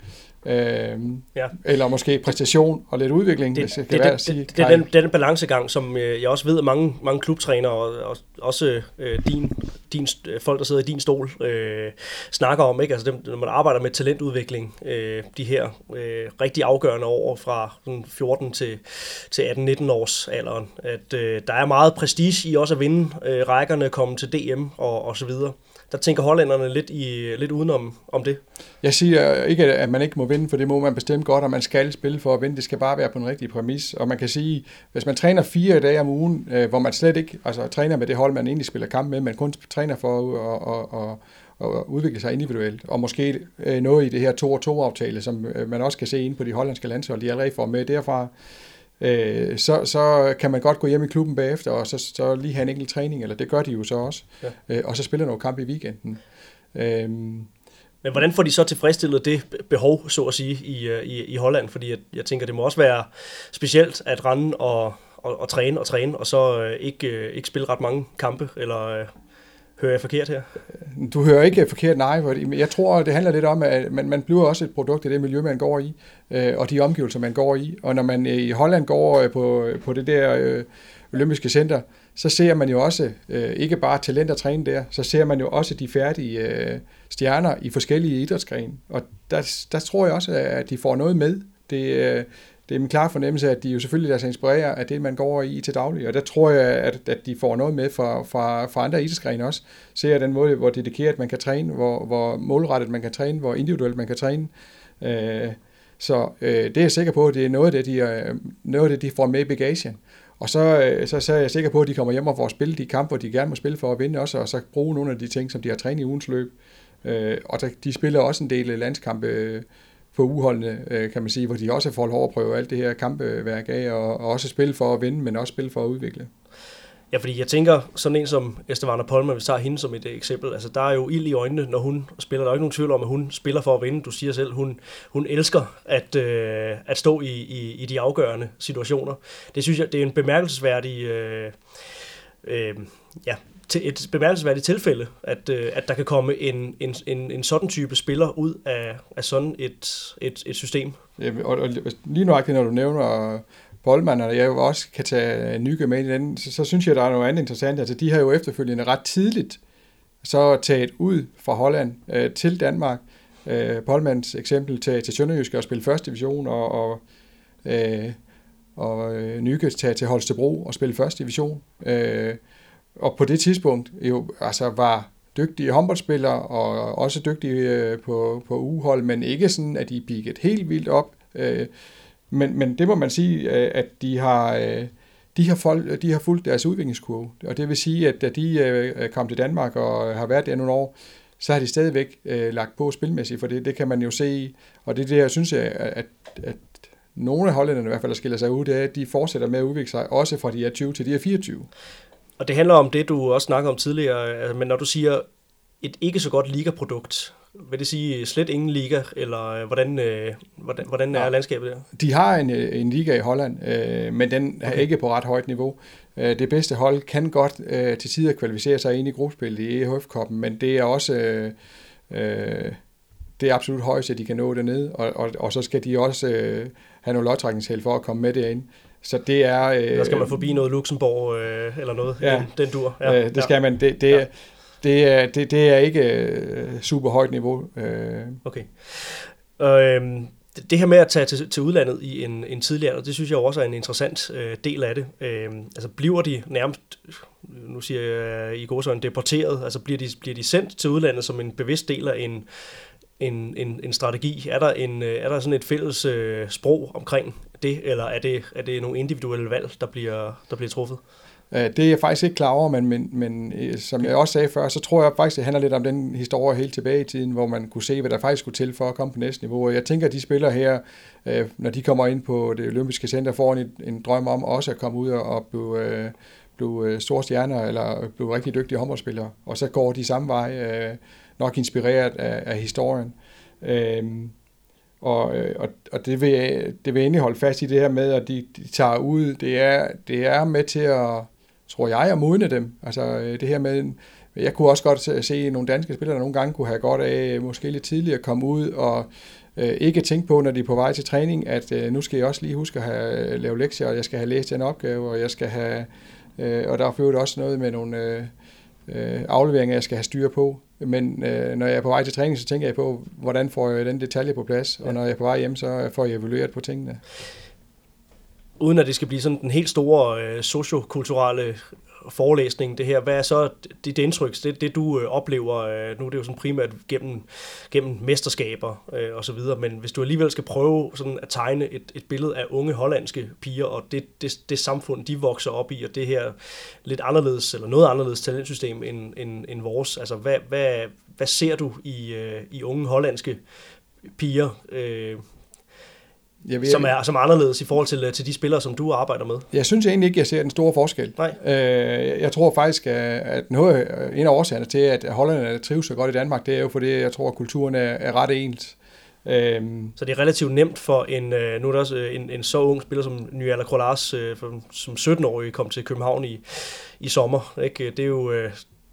Øh, ja. Eller måske præstation og lidt udvikling, det, hvis det kan det, være at sige. Det, det, det er den, den balancegang, som øh, jeg også ved, at mange, mange klubtrænere og, og også øh, din, din, folk, der sidder i din stol, øh, snakker om. Ikke? Altså dem, når man arbejder med talentudvikling, øh, de her øh, rigtig afgørende år fra 14 til, til 18-19 års alderen, at øh, der er meget prestige i også at vinde øh, rækkerne, komme til DM og, og så videre der tænker hollænderne lidt, i, lidt udenom om det. Jeg siger ikke, at man ikke må vinde, for det må man bestemt godt, og man skal spille for at vinde. Det skal bare være på en rigtig præmis. Og man kan sige, hvis man træner fire dage om ugen, øh, hvor man slet ikke altså, træner med det hold, man egentlig spiller kamp med, men kun træner for at, at, at, at udvikle sig individuelt, og måske øh, noget i det her 2-2-aftale, som øh, man også kan se ind på de hollandske landshold, de allerede får med derfra, øh, så, så kan man godt gå hjem i klubben bagefter, og så, så lige have en enkelt træning, eller det gør de jo så også, ja. øh, og så spiller nogle kampe i weekenden. Øh, men hvordan får de så tilfredsstillet det behov, så at sige, i, øh, i, i Holland? Fordi jeg, jeg tænker, det må også være specielt at rende og, og, og træne og træne, og så øh, ikke, øh, ikke spille ret mange kampe, eller øh, Hører jeg forkert her? Du hører ikke forkert, nej. Jeg tror, det handler lidt om, at man, man bliver også et produkt af det miljø, man går i, øh, og de omgivelser, man går i. Og når man øh, i Holland går øh, på, øh, på det der øh, olympiske center, så ser man jo også øh, ikke bare talent at træne der, så ser man jo også de færdige øh, stjerner i forskellige idrætsgrene. Og der, der tror jeg også, at de får noget med. Det, øh, det er min klare fornemmelse, at de jo selvfølgelig lader sig inspirere af det, man går i til daglig, og der tror jeg, at, at de får noget med fra, fra, fra andre idrætsgrene også. Ser den måde, hvor dedikeret man kan træne, hvor, hvor målrettet man kan træne, hvor individuelt man kan træne. Øh, så øh, det er jeg sikker på, at det er noget af det, de, øh, noget af det, de får med i bagagen. Og så, øh, så, så er jeg sikker på, at de kommer hjem og får spillet de kampe, de gerne må spille for at vinde også, og så bruge nogle af de ting, som de har trænet i ugens løb. Øh, og der, de spiller også en del landskampe på uholdene, øh, kan man sige, hvor de også får lov at prøve alt det her kampeværk af, og, og også spille for at vinde, men også spille for at udvikle. Ja, fordi jeg tænker, sådan en som Estevana Polman, vi tager hende som et eksempel, altså der er jo ild i øjnene, når hun spiller. Der er jo ikke nogen tvivl om, at hun spiller for at vinde. Du siger selv, hun, hun elsker at, øh, at stå i, i, i de afgørende situationer. Det synes jeg, det er en bemærkelsesværdig... Øh, øh, ja, til et bemærkelsesværdigt tilfælde, at, øh, at der kan komme en, en, en, en sådan type spiller ud af, af sådan et, et, et system. Ja, og, og lige nu, når du nævner Boldmann, og jeg også kan tage Nyke med i den, så, så synes jeg, der er noget andet interessant. Altså, de har jo efterfølgende ret tidligt så taget ud fra Holland øh, til Danmark. Øh, Polmans eksempel tager til Sønderjysk og spille første division, og, og, øh, og øh, Nyke taget til Holstebro og spille første division. Øh, og på det tidspunkt jo altså var dygtige håndboldspillere og også dygtige øh, på, på uhold, men ikke sådan, at de bigget helt vildt op. Øh, men, men det må man sige, øh, at de har, de har, folk, de har fulgt deres udviklingskurve. Og det vil sige, at da de kom til Danmark og har været der nogle år, så har de stadigvæk lagt på spilmæssigt, for det, det kan man jo se. Og det er det, jeg synes, at, at, at nogle af hollænderne i hvert fald, der skiller sig ud, det er, at de fortsætter med at udvikle sig, også fra de er 20 til de er 24. Og det handler om det, du også snakkede om tidligere, men når du siger et ikke så godt ligaprodukt, vil det sige slet ingen liga, eller øh, hvordan, øh, hvordan, hvordan er ja. landskabet der? De har en, øh, en liga i Holland, øh, men den er okay. ikke på ret højt niveau. Det bedste hold kan godt øh, til tider kvalificere sig ind i gruppespillet i EHF-koppen, men det er også øh, det er absolut højst, at de kan nå det ned, og, og, og så skal de også øh, have nogle lodtrækningsheld for at komme med derind. Så det er... Øh, der skal man forbi noget Luxembourg øh, eller noget, ja, den, den dur. Ja, øh, det skal ja. man. Det, det, ja det er, det, det er ikke øh, super højt niveau. Øh. Okay. Øh, det her med at tage til, til udlandet i en, en tidlig alder, det synes jeg også er en interessant øh, del af det. Øh, altså bliver de nærmest, nu siger jeg i en deporteret, altså bliver de, bliver de sendt til udlandet som en bevidst del af en, en, en, en strategi? Er der, en, øh, er der sådan et fælles øh, sprog omkring det, eller er det, er det nogle individuelle valg, der bliver, der bliver truffet? Øh, det er jeg faktisk ikke klar over, men, men, men øh, som jeg også sagde før, så tror jeg faktisk, det handler lidt om den historie helt tilbage i tiden, hvor man kunne se, hvad der faktisk skulle til for at komme på næste niveau. Og jeg tænker, at de spillere her, når de kommer ind på det olympiske center, får en, en drøm om også at komme ud og blive, blive store stjerner, eller blive rigtig dygtige håndboldspillere. Og så går de samme vej, nok inspireret af, af historien. Øhm, og, øh, og, og det, vil, det vil endelig holde fast i det her med, at de, de tager ud. Det er, det er med til at tror jeg, at modne dem. Altså øh, det her med, jeg kunne også godt se nogle danske spillere, der nogle gange kunne have godt af øh, måske lidt tidligere komme ud og øh, ikke tænke på, når de er på vej til træning, at øh, nu skal jeg også lige huske at have lave lektier, og jeg skal have læst en opgave, og jeg skal have, øh, og der er også noget med nogle øh, øh, afleveringer, jeg skal have styr på. Men øh, når jeg er på vej til træning, så tænker jeg på, hvordan får jeg den detalje på plads, og når jeg er på vej hjem, så får jeg evalueret på tingene. Uden at det skal blive sådan den helt store øh, sociokulturelle forelæsning, det her. Hvad er så dit indtryk, det, det du øh, oplever, øh, nu er det jo sådan primært gennem, gennem mesterskaber øh, og så videre, men hvis du alligevel skal prøve sådan at tegne et, et billede af unge hollandske piger, og det, det, det samfund, de vokser op i, og det her lidt anderledes, eller noget anderledes talentsystem end, end, end vores, altså hvad, hvad, hvad ser du i, øh, i unge hollandske piger, øh, jeg ved, som, er, som er anderledes i forhold til, til de spillere, som du arbejder med? Jeg synes egentlig ikke, jeg ser den store forskel. Nej. Øh, jeg tror faktisk, at noget, en af årsagerne til, at hollænderne trives så godt i Danmark, det er jo fordi, jeg tror, at kulturen er, er ret ens. Øhm. Så det er relativt nemt for en, øh, nu er der også øh, en, en så ung spiller som Nyala Krolas, som 17-årig kom til København i, i sommer. Ikke? Det er jo,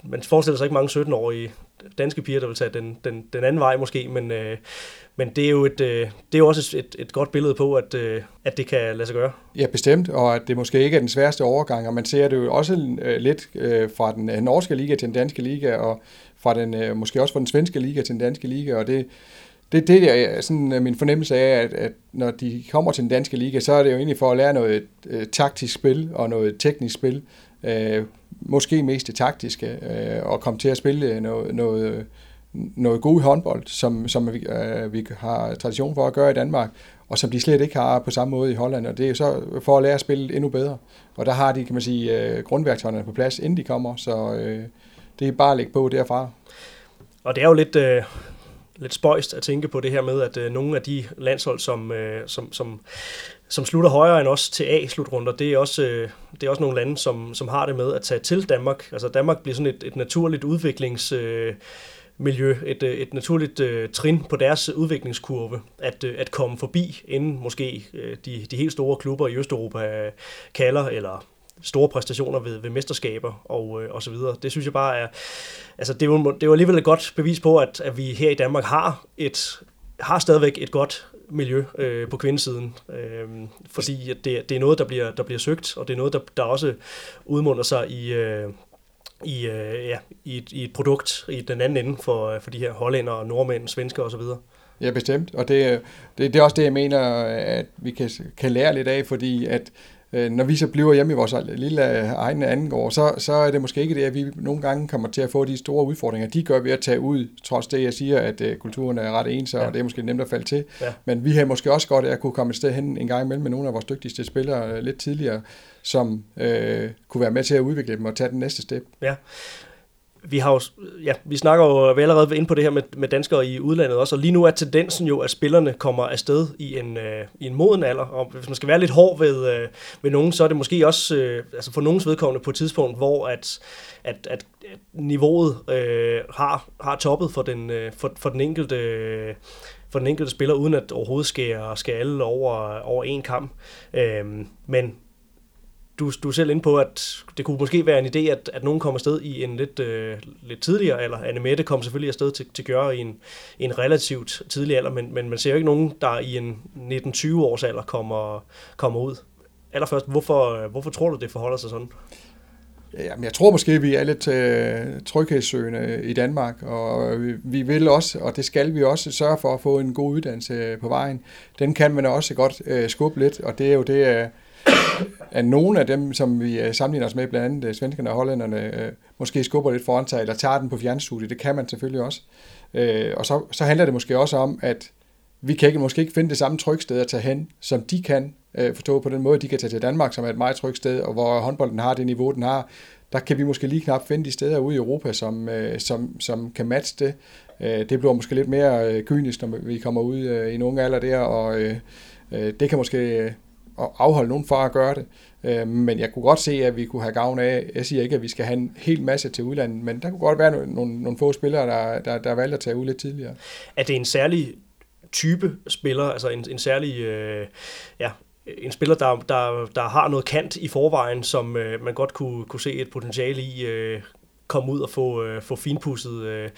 man forestiller sig ikke mange 17-årige danske piger, der vil tage den, den, den anden vej måske, men, øh, men det er jo, et, øh, det er jo også et, et godt billede på, at, øh, at det kan lade sig gøre. Ja, bestemt, og at det måske ikke er den sværeste overgang, og man ser det jo også øh, lidt øh, fra den øh, norske liga til den danske liga, og fra den, øh, måske også fra den svenske liga til den danske liga, og det, det, det er øh, sådan øh, min fornemmelse af, at, at når de kommer til den danske liga, så er det jo egentlig for at lære noget øh, taktisk spil og noget teknisk spil, øh, måske mest det taktiske, øh, og komme til at spille noget, noget, noget god håndbold, som, som vi, øh, vi har tradition for at gøre i Danmark, og som de slet ikke har på samme måde i Holland, og det er så for at lære at spille endnu bedre. Og der har de, kan man sige, øh, grundværktøjerne på plads, inden de kommer, så øh, det er bare at lægge på derfra. Og det er jo lidt, øh, lidt spøjst at tænke på det her med, at øh, nogle af de landshold, som, øh, som, som, som slutter højere end os til A-slutrunder, det er også, øh, det er også nogle lande, som, som har det med at tage til Danmark. Altså Danmark bliver sådan et, et naturligt udviklings... Øh, miljø, et, øh, et naturligt øh, trin på deres udviklingskurve, at, øh, at komme forbi, inden måske øh, de, de helt store klubber i Østeuropa øh, kalder, eller store præstationer ved, ved mesterskaber og, øh, og så videre. Det synes jeg bare er, altså det er jo, det er jo alligevel et godt bevis på, at, at vi her i Danmark har et har stadigvæk et godt miljø øh, på kvindesiden, øh, fordi at det, det er noget, der bliver, der bliver søgt, og det er noget, der, der også udmunder sig i, øh, i, øh, ja, i, et, i et produkt i den anden ende for, øh, for de her hollænder, nordmænd, svensker osv. Ja, bestemt. Og det, øh, det, det er også det, jeg mener, at vi kan, kan lære lidt af, fordi at øh, når vi så bliver hjemme i vores lille egen anden gård, så, så er det måske ikke det, at vi nogle gange kommer til at få de store udfordringer. De gør ved at tage ud, trods det, jeg siger, at øh, kulturen er ret ens, og ja. det er måske nemt at falde til. Ja. Men vi har måske også godt af at kunne komme et sted hen en gang imellem med nogle af vores dygtigste spillere øh, lidt tidligere, som øh, kunne være med til at udvikle dem og tage den næste step. Ja vi har jo, ja, vi snakker jo vi allerede ind på det her med, med danskere i udlandet også, og lige nu er tendensen jo, at spillerne kommer afsted i en, øh, i en moden alder, og hvis man skal være lidt hård ved, øh, ved nogen, så er det måske også, øh, altså for nogens vedkommende på et tidspunkt, hvor at, at, at niveauet øh, har, har toppet for den, øh, for, for den enkelte øh, for den enkelte spiller, uden at overhovedet skære, skære alle over, over en kamp. Øhm, men du, du er selv inde på, at det kunne måske være en idé, at, at nogen kommer afsted i en lidt, øh, lidt tidligere alder. Anne Mette kom selvfølgelig afsted til, til Gøre i en, en relativt tidlig alder, men, men man ser jo ikke nogen, der i en 19-20 års alder kommer, kommer ud. Allerførst, hvorfor, hvorfor tror du, det forholder sig sådan? Jamen, jeg tror måske, at vi er lidt øh, tryghedssøgende i Danmark, og vi vil også, og det skal vi også, sørge for at få en god uddannelse på vejen. Den kan man også godt øh, skubbe lidt, og det er jo det, øh, at nogle af dem, som vi øh, sammenligner os med, blandt andet øh, svenskerne og hollænderne, øh, måske skubber lidt foran sig, eller tager den på fjernstudiet. Det kan man selvfølgelig også. Og så, så handler det måske også om, at vi kan ikke, måske ikke finde det samme trygsted at tage hen, som de kan forstå på den måde, de kan tage til Danmark, som er et meget trygt sted, og hvor håndbolden har det niveau, den har. Der kan vi måske lige knap finde de steder ude i Europa, som, som, som kan matche det. Det bliver måske lidt mere kynisk, når vi kommer ud i en ung alder der, og det kan måske at afholde nogen fra at gøre det. Øh, men jeg kunne godt se, at vi kunne have gavn af, jeg siger ikke, at vi skal have en hel masse til udlandet, men der kunne godt være nogle, nogle, nogle få spillere, der, der, der valgte at tage ud lidt tidligere. Er det en særlig type spiller, altså en, en særlig, øh, ja, en spiller, der, der, der har noget kant i forvejen, som øh, man godt kunne, kunne se et potentiale i, øh, komme ud og få, øh, få finpudset øh,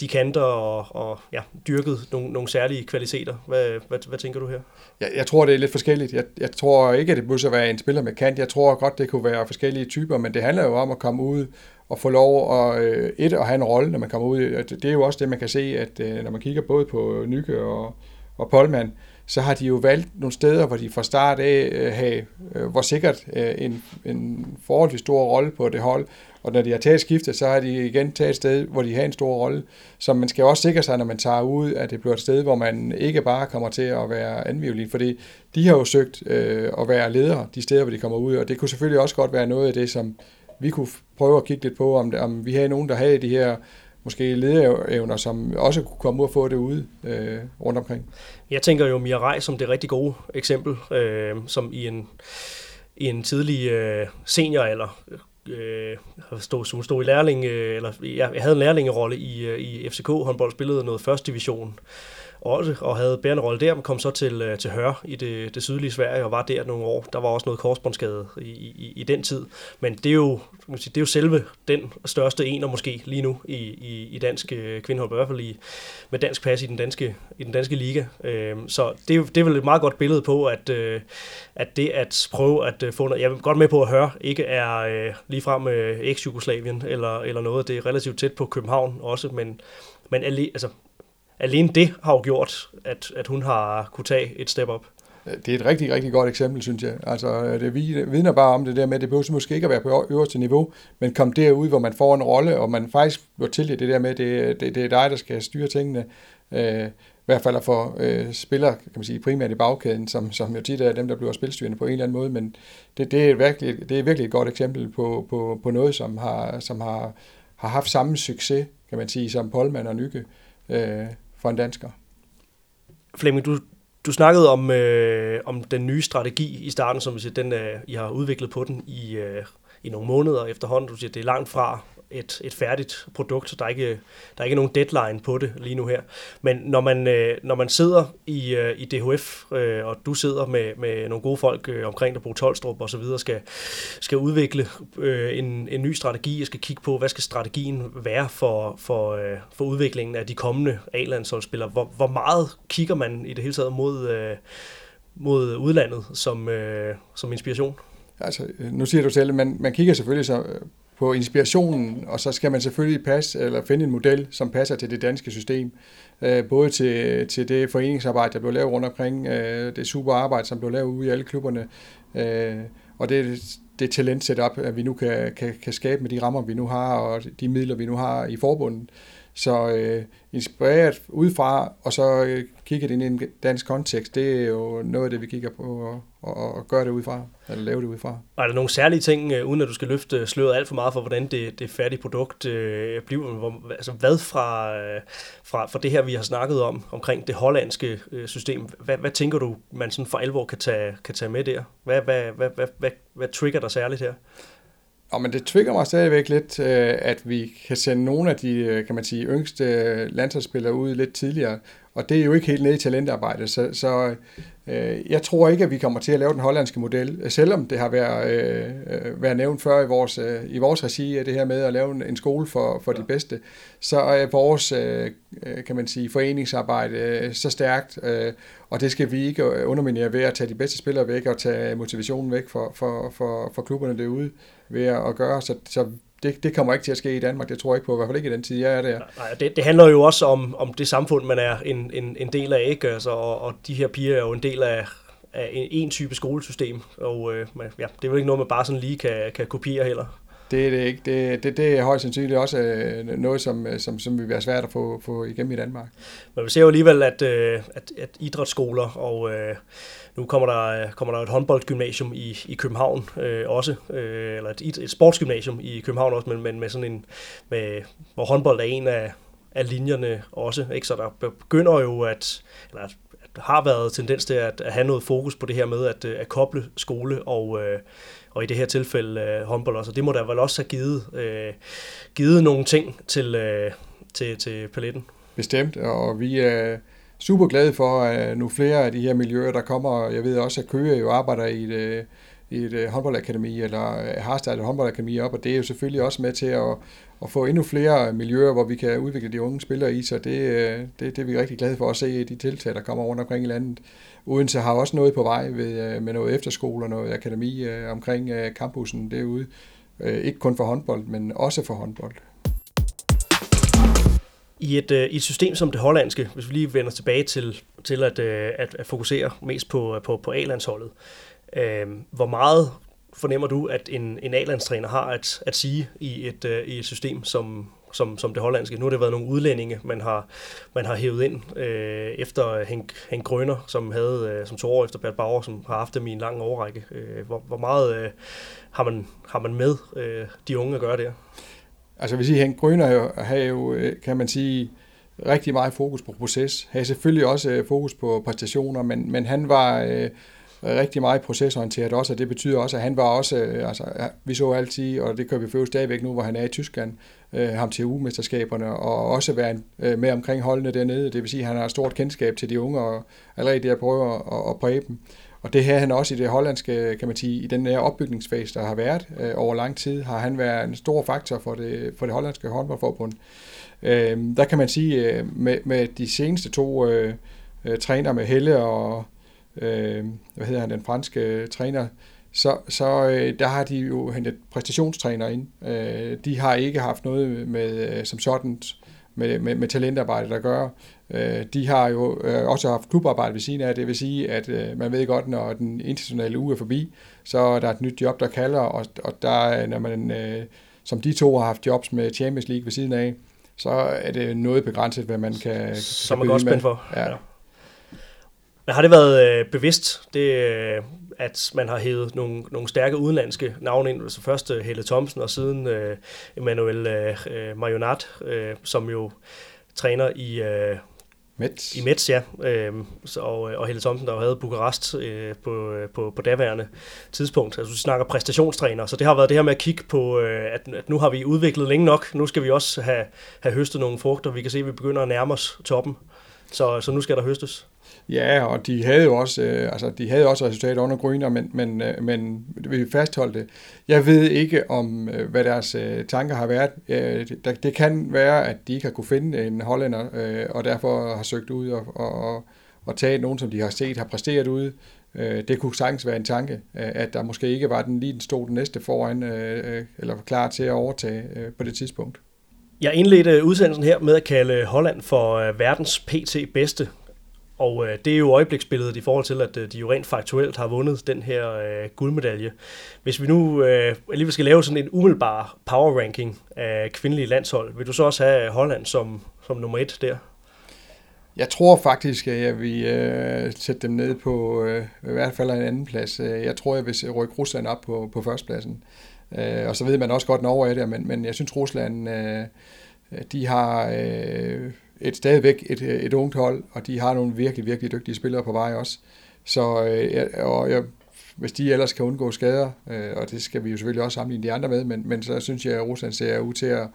de kanter og, og ja, dyrket nogle, nogle særlige kvaliteter. Hvad, hvad, hvad tænker du her? Jeg, jeg tror, det er lidt forskelligt. Jeg, jeg tror ikke, at det burde være en spiller med kant. Jeg tror godt, det kunne være forskellige typer, men det handler jo om at komme ud og få lov at, øh, et, at have en rolle, når man kommer ud. Det er jo også det, man kan se, at øh, når man kigger både på Nykke og, og Polman, så har de jo valgt nogle steder, hvor de fra start af øh, have, øh, hvor sikkert øh, en, en forholdsvis stor rolle på det hold, og når de har taget skiftet, så har de igen taget et sted, hvor de har en stor rolle. Så man skal også sikre sig, når man tager ud, at det bliver et sted, hvor man ikke bare kommer til at være anviolin, fordi de har jo søgt øh, at være ledere de steder, hvor de kommer ud, og det kunne selvfølgelig også godt være noget af det, som vi kunne prøve at kigge lidt på, om, om vi havde nogen, der havde de her måske lederevner, som også kunne komme ud og få det ude øh, rundt omkring. Jeg tænker jo Mirai som det rigtig gode eksempel, øh, som i en, i en tidlig øh, senioralder øh, stod, som stod i lærling, øh, eller jeg, jeg havde en lærlingerolle i, øh, i FCK håndbold, spillede noget første division også, og havde bærende rolle der, men kom så til, øh, til Hør i det, det sydlige Sverige, og var der nogle år. Der var også noget korsbåndsskade i, i, i den tid. Men det er, jo, man sige, det er jo selve den største ener måske lige nu i, i, i dansk øh, kvindehold, i hvert fald i, med dansk pas i den danske, i den danske liga. Øhm, så det er, det er vel et meget godt billede på, at, øh, at det at prøve at øh, få noget, jeg er godt med på at høre, ikke er lige ligefrem eks-Jugoslavien eller, eller noget, det er relativt tæt på København også, men men alle, altså, alene det har jo gjort, at, at hun har kunne tage et step op. Det er et rigtig, rigtig godt eksempel, synes jeg. Altså, det vidner bare om det der med, at det behøver måske ikke at være på øverste niveau, men kom derud, hvor man får en rolle, og man faktisk bliver til det der med, at det, det, det er dig, der skal styre tingene. Øh, I hvert fald for øh, spillere, kan man sige, primært i bagkæden, som, som jo tit er dem, der bliver spilstyrende på en eller anden måde, men det, det, er, virkelig, det er virkelig et godt eksempel på, på, på noget, som har, som har, har haft samme succes, kan man sige, som Polman og Nykke. Øh, for en dansker. Flemming, du, du snakkede om, øh, om den nye strategi i starten, som siger, den, øh, I har udviklet på den i, øh, i nogle måneder efterhånden. Du siger, det er langt fra et, et færdigt produkt, så der er, ikke, der er ikke nogen deadline på det lige nu her. Men når man, øh, når man sidder i, øh, i DHF, øh, og du sidder med, med nogle gode folk øh, omkring der på Tolstrup og så videre, skal, skal udvikle øh, en, en ny strategi, og skal kigge på, hvad skal strategien være for, for, øh, for udviklingen af de kommende A-landsholdsspillere. Hvor, hvor meget kigger man i det hele taget mod, øh, mod udlandet som, øh, som inspiration? Altså, nu siger du selv, at man, man kigger selvfølgelig så øh, på inspirationen, og så skal man selvfølgelig passe, eller finde en model, som passer til det danske system. Øh, både til, til det foreningsarbejde, der blev lavet rundt omkring, øh, det super arbejde, som blev lavet ude i alle klubberne, øh, og det, det talent setup, at vi nu kan, kan, kan skabe med de rammer, vi nu har, og de midler, vi nu har i forbundet. Så øh, inspireret udefra, og så øh, kigget det ind i en dansk kontekst, det er jo noget af det, vi kigger på og, og, og gør det udefra, eller lave det udefra. Er der nogle særlige ting, øh, uden at du skal løfte sløret alt for meget for, hvordan det, det færdige produkt øh, bliver? Hvor, altså hvad fra, øh, fra, fra det her, vi har snakket om, omkring det hollandske øh, system, hvad, hvad tænker du, man sådan for alvor kan tage, kan tage med der? Hvad, hvad, hvad, hvad, hvad, hvad trigger der særligt her? Og men det trigger mig stadigvæk lidt, øh, at vi kan sende nogle af de, øh, kan man sige, yngste landsholdsspillere ud lidt tidligere. Og det er jo ikke helt nede i talentarbejdet, så, så øh, jeg tror ikke, at vi kommer til at lave den hollandske model, selvom det har været, øh, været nævnt før i vores, øh, i vores regi, det her med at lave en skole for, for de bedste, så er vores, øh, kan man sige, foreningsarbejde øh, så stærkt, øh, og det skal vi ikke underminere ved at tage de bedste spillere væk og tage motivationen væk for, for, for, for klubberne derude ved at gøre, så, så det, det kommer ikke til at ske i Danmark, det tror jeg ikke på, i hvert fald ikke i den tid, jeg er der. Nej, det, det handler jo også om, om det samfund, man er en, en, en del af, ikke? Altså, og, og de her piger er jo en del af, af en, en type skolesystem, og øh, ja, det er jo ikke noget, man bare sådan lige kan, kan kopiere heller. Det er det ikke. Det, det, det er højst sandsynligt også øh, noget, som, øh, som, som vil være svært at få, få igennem i Danmark. Men vi ser jo alligevel, at, øh, at, at idrætsskoler og nu kommer der, kommer der et håndboldgymnasium i, i København øh, også, øh, eller et, et sportsgymnasium i København også, men, men med sådan en, med, hvor håndbold er en af, af linjerne også, ikke? så der begynder jo at, eller at har været tendens til at, at have noget fokus på det her med at, at koble skole og, øh, og i det her tilfælde øh, håndbold også. Og det må der vel også have givet, øh, givet nogle ting til, øh, til, til paletten. Bestemt, og vi er super glade for, at nu flere af de her miljøer, der kommer, jeg ved også, at Køge jo arbejder i et, øh, i et øh, håndboldakademi, eller øh, har startet et håndboldakademi op, og det er jo selvfølgelig også med til at, at få endnu flere miljøer, hvor vi kan udvikle de unge spillere i, så det, øh, det, det er vi rigtig glade for at se i de tiltag, der kommer rundt omkring i landet. Odense har også noget på vej ved, med noget efterskole og noget akademi omkring campusen derude. Ikke kun for håndbold, men også for håndbold. I et, øh, I et system som det hollandske, hvis vi lige vender tilbage til, til at, øh, at, at fokusere mest på, på, på A-landsholdet, øh, hvor meget fornemmer du, at en, en A-landstræner har at, at sige i et, øh, i et system som, som, som det hollandske? Nu har det været nogle udlændinge, man har, man har hævet ind øh, efter Henk, Henk Grøner, som, havde, øh, som to år efter Bert Bauer, som har haft dem i en lang overrække. Øh, hvor, hvor meget øh, har, man, har man med øh, de unge at gøre der? Altså hvis I Henk Grøner har jo, øh, kan man sige, rigtig meget fokus på proces. Har selvfølgelig også øh, fokus på præstationer, men, men han var øh, rigtig meget procesorienteret også, og det betyder også, at han var også, øh, altså vi så altid, og det kan vi føle stadigvæk nu, hvor han er i Tyskland, øh, ham til U-mesterskaberne, og også være øh, med omkring holdene dernede. Det vil sige, at han har stort kendskab til de unge, og allerede der prøver at, at præge dem. Og det her han også i det hollandske, kan man sige, i den her opbygningsfase, der har været øh, over lang tid, har han været en stor faktor for det, for det hollandske håndboldforbund. Øh, der kan man sige, øh, med, med de seneste to øh, øh, træner med Helle og, øh, hvad hedder han, den franske træner, så, så øh, der har de jo hentet præstationstræner ind. Øh, de har ikke haft noget med, øh, som sådan med, med, med talentarbejde at gøre. Øh, de har jo øh, også haft klubarbejde ved siden af, det vil sige, at øh, man ved godt, når den internationale uge er forbi, så er der et nyt job, der kalder, og, og der, når man, som de to har haft jobs med Champions League ved siden af, så er det noget begrænset, hvad man kan Som man godt spændt for. Ja. ja. Men har det været øh, bevidst, det, øh, at man har hævet nogle, nogle stærke udenlandske navne ind? Altså først øh, Helle Thomsen, og siden øh, Emmanuel øh, Marionat, øh, som jo træner i, øh, Metz. I Metz, ja. Øh, så, og, og Helle Thomsen, der jo havde Bukarest øh, på, på, på daværende tidspunkt. Altså, vi snakker præstationstræner, så det har været det her med at kigge på, øh, at, at nu har vi udviklet længe nok. Nu skal vi også have, have høstet nogle frugter. Vi kan se, at vi begynder at nærme os toppen. Så, så nu skal der høstes. Ja, og de havde jo også, øh, altså, de havde også resultater under Gryner, men, men, øh, men vi fastholdt det. Jeg ved ikke om, øh, hvad deres øh, tanker har været. Øh, det, det kan være, at de ikke har kunne finde en hollænder, øh, og derfor har søgt ud og, og, og taget nogen, som de har set har præsteret ude. Øh, det kunne sagtens være en tanke, øh, at der måske ikke var den lige den stod den næste foran, øh, øh eller var klar til at overtage øh, på det tidspunkt. Jeg indledte udsendelsen her med at kalde Holland for øh, verdens PT bedste og øh, det er jo øjebliksbilledet i forhold til, at øh, de jo rent faktuelt har vundet den her øh, guldmedalje. Hvis vi nu øh, alligevel skal lave sådan en umiddelbar power ranking af kvindelige landshold, vil du så også have Holland som, som nummer et der? Jeg tror faktisk, at jeg vil øh, sætte dem ned på øh, i hvert fald en anden plads. Jeg tror, jeg vil rykke Rusland op på, på førstepladsen. Øh, og så ved man også godt, Norge er der, men, men jeg synes, Rusland, øh, de har... Øh, et stadigvæk et, et ungt hold, og de har nogle virkelig, virkelig dygtige spillere på vej også. Så øh, og jeg, hvis de ellers kan undgå skader, øh, og det skal vi jo selvfølgelig også sammenligne de andre med, men, men så synes jeg, at Rusland ser ud til at,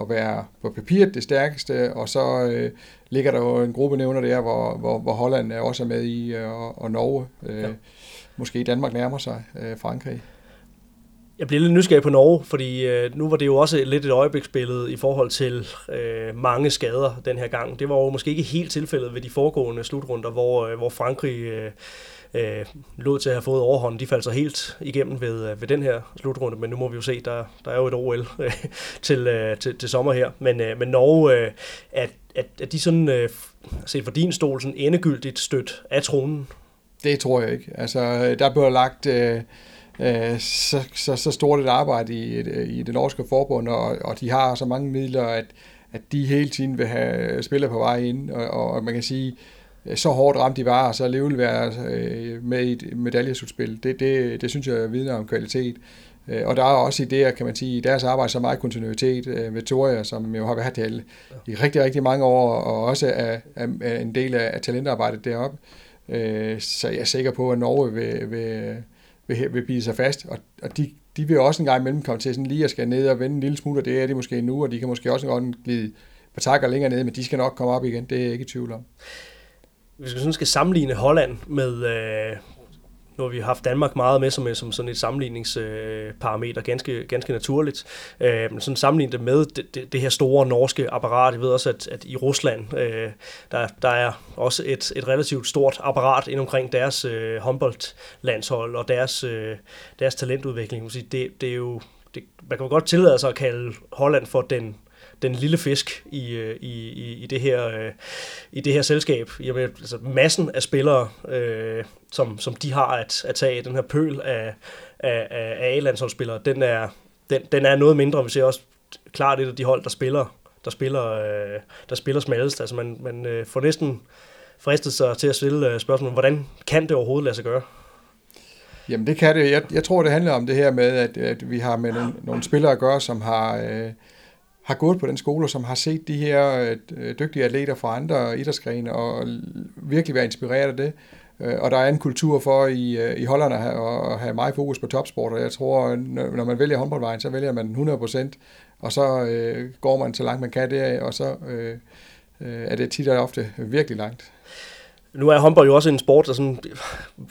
at være på papiret det stærkeste, og så øh, ligger der jo en gruppe nævner der, hvor, hvor, hvor Holland er også er med i, øh, og, og Norge. Øh, ja. Måske Danmark nærmer sig øh, Frankrig. Jeg bliver lidt nysgerrig på Norge, fordi øh, nu var det jo også lidt et øjebliksbillede i forhold til øh, mange skader den her gang. Det var jo måske ikke helt tilfældet ved de foregående slutrunder, hvor, øh, hvor Frankrig øh, øh, lod til at have fået overhånden. De faldt så helt igennem ved, øh, ved den her slutrunde, men nu må vi jo se, der, der er jo et OL øh, til, øh, til, til sommer her. Men, øh, men Norge, øh, at, at, at de sådan, øh, set for din stol, sådan endegyldigt stødt af tronen? Det tror jeg ikke. Altså, øh, der blev lagt... Øh, Øh, så, så, så stort et arbejde i, i det norske forbund, og, og de har så mange midler, at, at de hele tiden vil have spillere på vej ind, og, og man kan sige, øh, så hårdt ramt de var, og så alligevel være øh, med i et medaljesudspil. Det, det, det synes jeg vidner om kvalitet. Og der er også idéer, kan man sige, i deres arbejde så meget kontinuitet. Victoria, som jo har været her i rigtig, rigtig mange år, og også er, er, en del af, af talentarbejdet deroppe. Så jeg er sikker på, at Norge vil, vil, vil, vil bide sig fast, og, og de, de vil også en gang imellem komme til sådan lige at skal ned og vende en lille smule, og det er de måske nu, og de kan måske også godt glide på takker længere ned, men de skal nok komme op igen, det er jeg ikke i tvivl om. Hvis vi sådan skal sammenligne Holland med, øh, nu har vi haft Danmark meget med som, øh, som sådan et sammenligningsparameter, øh, ganske, ganske naturligt. Øh, men sådan sammenlignet det med det, det, det her store norske apparat. Jeg ved også, at, at i Rusland, øh, der, der er også et, et relativt stort apparat ind omkring deres øh, håndboldlandshold og deres, øh, deres talentudvikling. Det, det er jo, det, man kan jo godt tillade sig at kalde Holland for den den lille fisk i, øh, i, i, i, det, her, øh, i det her selskab. Jamen, altså, massen af spillere, øh, som, som de har at, at tage, den her pøl af, af, af A-landsholdsspillere, den er, den, den er noget mindre. Vi ser også klart et af de hold, der spiller, der spiller, øh, der spiller smallest. Altså man, man øh, får næsten fristet sig til at stille øh, hvordan kan det overhovedet lade sig gøre? Jamen det kan det. Jeg, jeg tror, det handler om det her med, at, at vi har med nogle, nogle spillere at gøre, som har, øh, har gået på den skole, som har set de her øh, dygtige atleter fra andre idrætsgrene og virkelig været inspireret af det. Øh, og der er en kultur for i, øh, i Holland at have, at have meget fokus på topsport, og jeg tror, når man vælger håndboldvejen, så vælger man 100%, og så øh, går man så langt man kan der, og så øh, er det tit og ofte virkelig langt. Nu er håndbold jo også en sport, der sådan,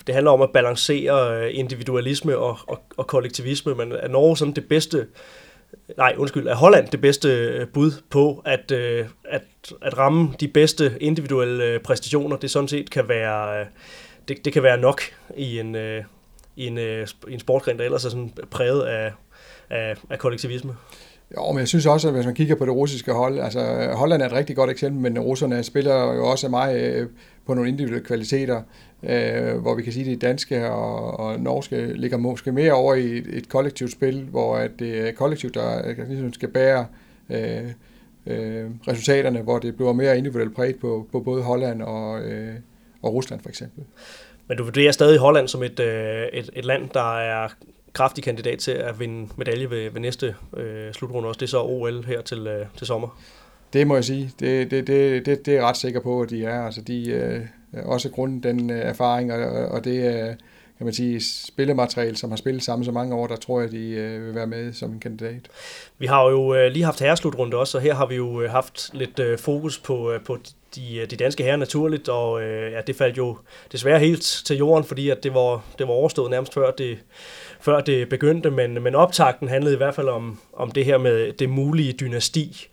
det handler om at balancere individualisme og, og, og kollektivisme, men er Norge sådan det bedste nej, undskyld, er Holland det bedste øh, bud på at, øh, at, at ramme de bedste individuelle øh, præstationer. Det sådan set kan være, øh, det, det kan være nok i en, i en, i en sportgren, der ellers er sådan præget af, af, af kollektivisme. Jo, men jeg synes også, at hvis man kigger på det russiske hold, altså Holland er et rigtig godt eksempel, men russerne spiller jo også meget på nogle individuelle kvaliteter øh, hvor vi kan sige, at de danske og, og norske ligger måske mere over i et, et kollektivt spil, hvor at det er kollektivt, der ligesom skal bære øh, øh, resultaterne, hvor det bliver mere individuelt præget på, på både Holland og, øh, og Rusland for eksempel. Men du vurderer stadig Holland som et, øh, et, et land, der er kraftig kandidat til at vinde medalje ved, ved næste øh, slutrunde også. Det er så OL her til, øh, til sommer. Det må jeg sige. Det, det, det, det, det er jeg ret sikker på, at de er. Altså, de øh, Øh, også grundet den øh, erfaring, og, og det øh, kan man sige, spillemateriale, som har spillet sammen så mange år, der tror jeg, de vil være med som en kandidat. Vi har jo lige haft herreslutrunde også, og her har vi jo haft lidt fokus på, på de, øh, de danske herrer naturligt, og øh, ja, det faldt jo desværre helt til jorden, fordi at det var, det var overstået nærmest før det, før det begyndte, men, men optakten handlede i hvert fald om, om det her med det mulige dynasti.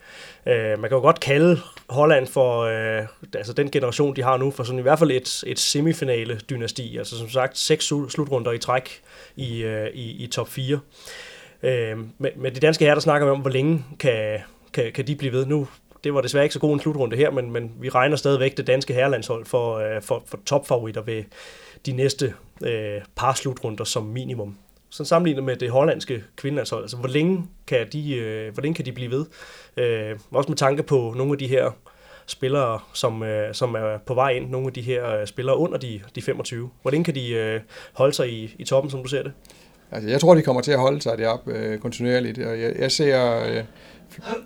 Øh, man kan jo godt kalde Holland for, øh, altså den generation, de har nu, for sådan i hvert fald et, et semifinale dynasti, altså som sagt seks slutrunder i træk i, øh, i, i top 4. Øh, med, med de danske herrer, der snakker vi om, hvor længe kan, kan, kan de blive ved. Nu det var desværre ikke så god en slutrunde her, men, men vi regner stadigvæk det danske herrelandshold for, øh, for, for topfavoritter ved de næste øh, par slutrunder som minimum. Så sammenlignet med det hollandske kvindelandshold, altså hvor længe kan de, øh, hvor længe kan de blive ved? Øh, også med tanke på nogle af de her spillere, som, øh, som er på vej ind, nogle af de her øh, spillere under de, de 25. Hvordan kan de øh, holde sig i, i toppen, som du ser det? Altså, jeg tror, de kommer til at holde sig deroppe øh, kontinuerligt, og jeg, jeg ser, øh,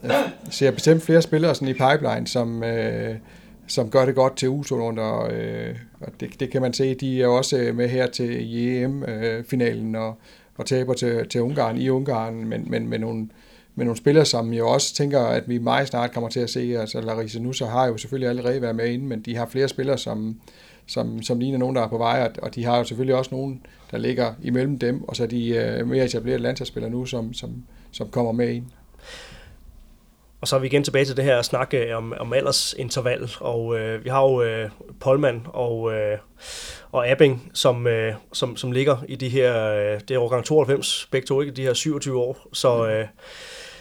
jeg ser bestemt flere spillere sådan i pipeline, som, øh, som gør det godt til u og, øh, og det, det kan man se, de er også øh, med her til EM-finalen øh, og, og taber til, til Ungarn i Ungarn, men, men med nogle, med nogle spillere, som jeg også tænker, at vi meget snart kommer til at se. Altså Larissa Nusa har jo selvfølgelig allerede været med inde, men de har flere spillere, som, som, som ligner nogen, der er på vej, og de har jo selvfølgelig også nogen, der ligger imellem dem, og så er de øh, mere etablerede landsholdsspillere nu, som, som, som kommer med ind. Og så er vi igen tilbage til det her snak om, om aldersinterval, og øh, vi har jo øh, Polman og, øh, og Abing, som, øh, som, som ligger i de her, øh, det er årgang 92, begge to, ikke? De her 27 år, så... Øh,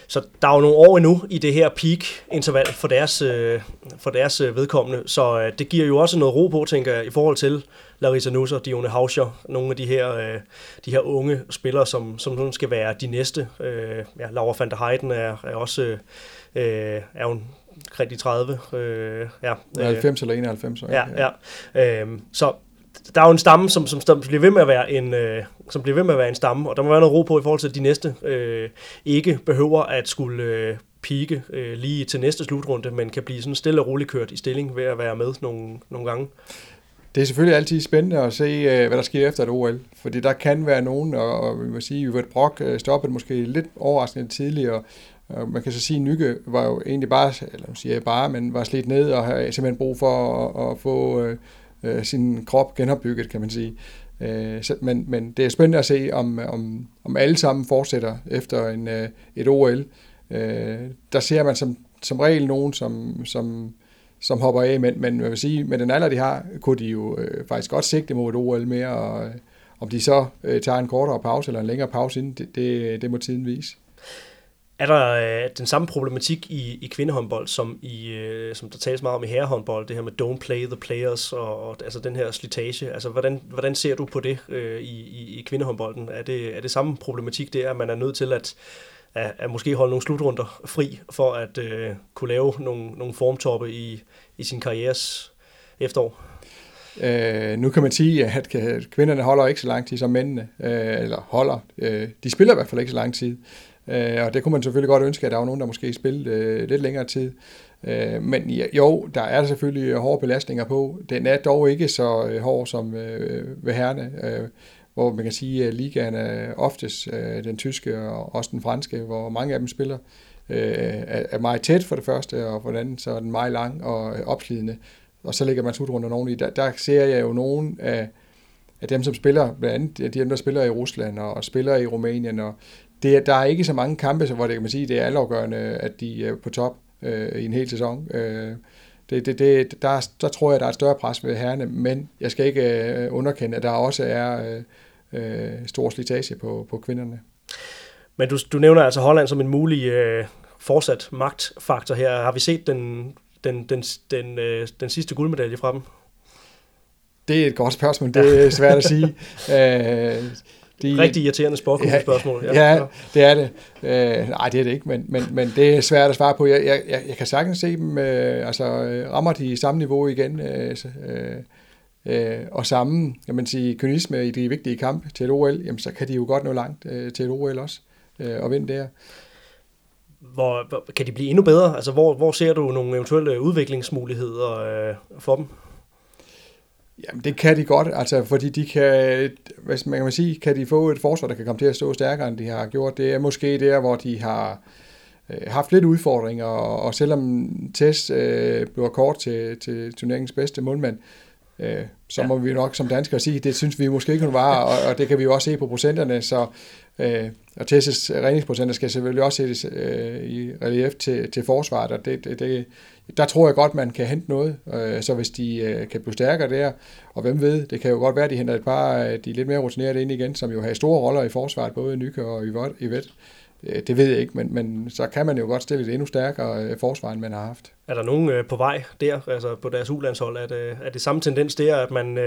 så der er jo nogle år endnu i det her peak-interval for deres, øh, for deres øh, vedkommende, så øh, det giver jo også noget ro på, tænker jeg, i forhold til Larissa Nusser, Dione Hauscher, nogle af de her, øh, de her unge spillere, som, som skal være de næste. Øh, ja, Laura van der Heiden er, er også øh, er hun omkring de 30. Øh, ja, 90 eller 91. Ja, ja. ja. Øh, så der er jo en stamme, som, som, som bliver ved med at være en, øh, som bliver ved med at være en stamme, og der må være noget ro på i forhold til, at de næste øh, ikke behøver at skulle øh, pike øh, lige til næste slutrunde, men kan blive sådan stille og roligt kørt i stilling ved at være med nogle, nogle gange. Det er selvfølgelig altid spændende at se, øh, hvad der sker efter et OL, fordi der kan være nogen, og vi må sige, at Yvette Brock øh, stoppede måske lidt overraskende tidligere, og man kan så sige, at Nykke var jo egentlig bare, eller nu siger jeg bare, men var slidt ned og havde simpelthen brug for at, at få øh, øh, sin krop genopbygget, kan man sige. Øh, så, men, men det er spændende at se, om, om, om alle sammen fortsætter efter en, øh, et OL. Øh, der ser man som, som regel nogen, som, som, som hopper af, men, men man vil sige, med den alder, de har, kunne de jo øh, faktisk godt sigte mod et OL mere, og øh, om de så øh, tager en kortere pause eller en længere pause inden, det, det, det må tiden vise. Er der øh, den samme problematik i, i kvindehåndbold, som, i, øh, som der tales meget om i herrehåndbold, det her med don't play the players, og, og altså den her slitage. Altså, hvordan, hvordan ser du på det øh, i, i, i kvindehåndbolden? Er det, er det samme problematik, det er, at man er nødt til at, at, at måske holde nogle slutrunder fri, for at øh, kunne lave nogle, nogle formtoppe i, i sin karrieres efterår? Øh, nu kan man sige, at kvinderne holder ikke så lang tid som mændene, øh, eller holder. Øh, de spiller i hvert fald ikke så lang tid. Øh, og det kunne man selvfølgelig godt ønske, at der var nogen, der måske spillede øh, lidt længere tid. Øh, men jo, der er selvfølgelig øh, hårde belastninger på. Den er dog ikke så øh, hård som øh, ved herrene, øh, hvor man kan sige, at ligaen er oftest øh, den tyske og også den franske, hvor mange af dem spiller øh, er meget tæt for det første, og for det andet så er den meget lang og øh, opslidende. Og så ligger man slutrunden nogen i. Der, der ser jeg jo nogen af, af dem, som spiller, blandt andet de dem, der spiller i Rusland og, og spiller i Rumænien og det, der er ikke så mange kampe, hvor det kan man sige, det er altafgørende, at de er på top øh, i en hel sæson. Øh, det, det, det, der, der tror jeg, der er et større pres ved herrene, men jeg skal ikke øh, underkende, at der også er øh, øh, stor slitage på, på kvinderne. Men du, du nævner altså Holland som en mulig øh, fortsat magtfaktor her. Har vi set den, den, den, den, øh, den sidste guldmedalje fra dem? Det er et godt spørgsmål. Det er svært at sige. øh, de, Rigtig irriterende spørgsmål. Ja, ja, det er det. Øh, nej, det er det ikke, men, men, men det er svært at svare på. Jeg, jeg, jeg, kan sagtens se dem, øh, altså rammer de samme niveau igen, øh, øh, øh, og samme, kan man sige, kynisme i de vigtige kampe til et OL, jamen så kan de jo godt nå langt øh, til et OL også, øh, og vinde der. hvor, hvor, kan de blive endnu bedre? Altså, hvor, hvor ser du nogle eventuelle udviklingsmuligheder øh, for dem? Jamen, det kan de godt, altså, fordi de kan, hvis man kan sige, kan de få et forsvar, der kan komme til at stå stærkere, end de har gjort. Det er måske der, hvor de har øh, haft lidt udfordringer, og, og selvom Tess øh, bliver kort til, til turneringens bedste målmand, øh, så ja. må vi nok som danskere sige, det synes vi måske ikke, hun var, og, og det kan vi jo også se på procenterne, så øh, og Tesses redningsprocenter skal selvfølgelig også sættes øh, i relief til, til forsvaret, og det, det, det, der tror jeg godt, man kan hente noget, øh, så hvis de øh, kan blive stærkere der, og hvem ved, det kan jo godt være, at de henter et par af de lidt mere rutinerede ind igen, som jo har store roller i forsvaret, både Nyke og Yvette. Det ved jeg ikke, men, men så kan man jo godt stille et endnu stærkere forsvar, end man har haft. Er der nogen på vej der, altså på deres ulandshold? Er det, er det samme tendens der, at man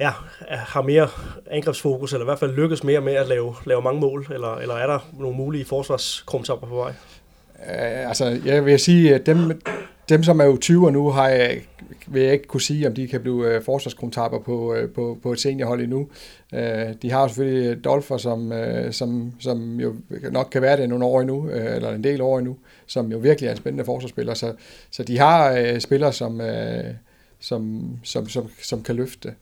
ja, har mere angrebsfokus, eller i hvert fald lykkes mere med at lave, lave mange mål, eller, eller er der nogle mulige forsvarskrumtopper på vej? Øh, altså, jeg vil sige, at dem, dem som er jo 20 nu, har jeg, vil jeg ikke kunne sige, om de kan blive øh, forsvarskrumtapper på, øh, på, på et seniorhold endnu. Øh, de har jo selvfølgelig Dolfer, som, øh, som, som jo nok kan være det nogle år endnu, øh, eller en del år endnu, som jo virkelig er en spændende forsvarsspiller. Så, så de har øh, spillere, som, uh, som, som, som, som kan løfte.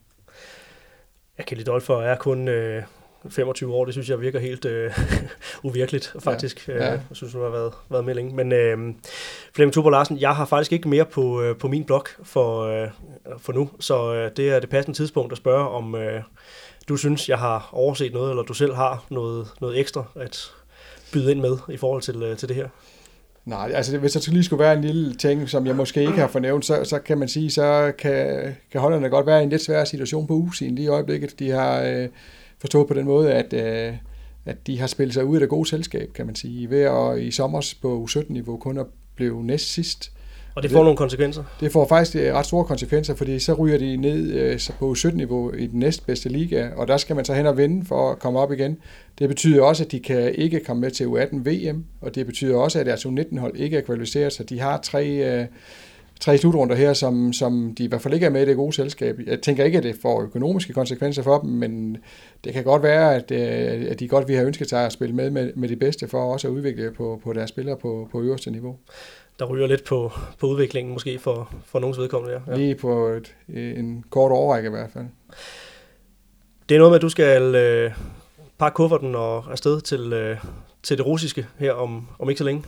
Ja, Kelly Dolfer er kun øh, 25 år, det synes jeg virker helt øh, uvirkeligt, faktisk. Ja, ja. Jeg synes, hun har været, været med længe. Men øh, Flemming Tuber Larsen, jeg har faktisk ikke mere på, øh, på min blog for, øh, for nu, så øh, det er det passende tidspunkt at spørge, om øh, du synes, jeg har overset noget, eller du selv har noget, noget ekstra at byde ind med i forhold til, øh, til det her. Nej, altså hvis der lige skulle være en lille ting, som jeg måske ikke har fornævnt, så, så kan man sige, så kan, kan Hollanderne godt være i en lidt svær situation på ugen lige i øjeblikket. De har øh, forstået på den måde, at, øh, at de har spillet sig ud af det gode selskab, kan man sige, ved at i sommer på U17-niveau kun at blive næst sidst. Og det får det, nogle konsekvenser? Det får faktisk ret store konsekvenser, fordi så ryger de ned øh, på U17-niveau i den næstbedste liga, og der skal man så hen og vinde for at komme op igen. Det betyder også, at de kan ikke komme med til U18 VM, og det betyder også, at deres U19-hold ikke er kvalificeret, så de har tre, øh, tre slutrunder her, som, som de i hvert fald ikke er med i det gode selskab. Jeg tænker ikke, at det får økonomiske konsekvenser for dem, men det kan godt være, at, at de godt vil have ønsket sig at spille med, med med de bedste for også at udvikle på, på deres spillere på, på øverste niveau der ryger lidt på, på udviklingen måske for, for nogens vedkommende. Ja. Lige på et, en kort overrække i hvert fald. Det er noget med, at du skal øh, pakke kufferten og afsted til, øh, til det russiske her om, om ikke så længe.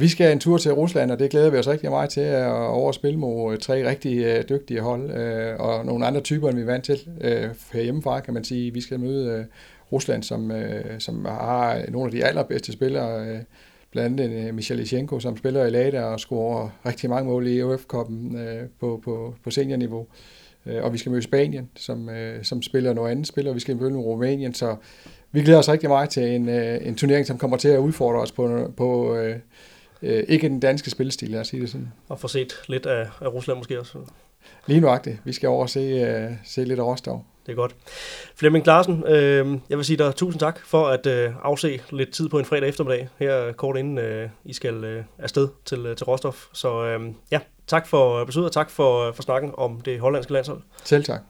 Vi skal en tur til Rusland, og det glæder vi os rigtig meget til at overspille mod øh, tre rigtig øh, dygtige hold, øh, og nogle andre typer, end vi er vant til herhjemmefra, kan man sige. Vi skal møde Rusland, som, som har nogle af de allerbedste spillere, blandt andet Michel Ischenko, som spiller i Lada og scorer rigtig mange mål i EUF-koppen på, på, på seniorniveau. Og vi skal møde Spanien, som, som spiller noget andet spiller, og vi skal møde Rumænien, så vi glæder os rigtig meget til en, en turnering, som kommer til at udfordre os på, på øh, ikke den danske spilstil, lad os sige det sådan. Og få set lidt af, af Rusland måske også. Lige nuagtigt. Vi skal over og se, øh, se lidt af Rostov. Det er godt. Flemming Larsen, øh, jeg vil sige dig tusind tak for at øh, afse lidt tid på en fredag eftermiddag, her kort inden øh, I skal øh, afsted til, øh, til Rostov. Så øh, ja, tak for besøget, og tak for, for snakken om det hollandske landshold. Selv tak.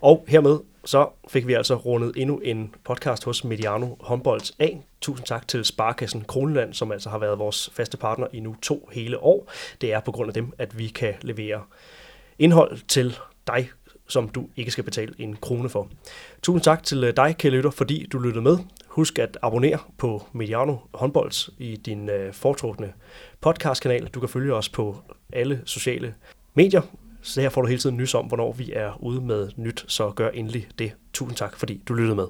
Og hermed så fik vi altså rundet endnu en podcast hos Mediano Håndbolds A. Tusind tak til Sparkassen Kroneland, som altså har været vores faste partner i nu to hele år. Det er på grund af dem, at vi kan levere indhold til dig, som du ikke skal betale en krone for. Tusind tak til øh, dig, kære lytter, fordi du lyttede med. Husk at abonnere på Mediano Håndbolds i din øh, foretrukne podcastkanal. Du kan følge os på alle sociale medier, så her får du hele tiden nys om, hvornår vi er ude med nyt, så gør endelig det. Tusind tak, fordi du lyttede med.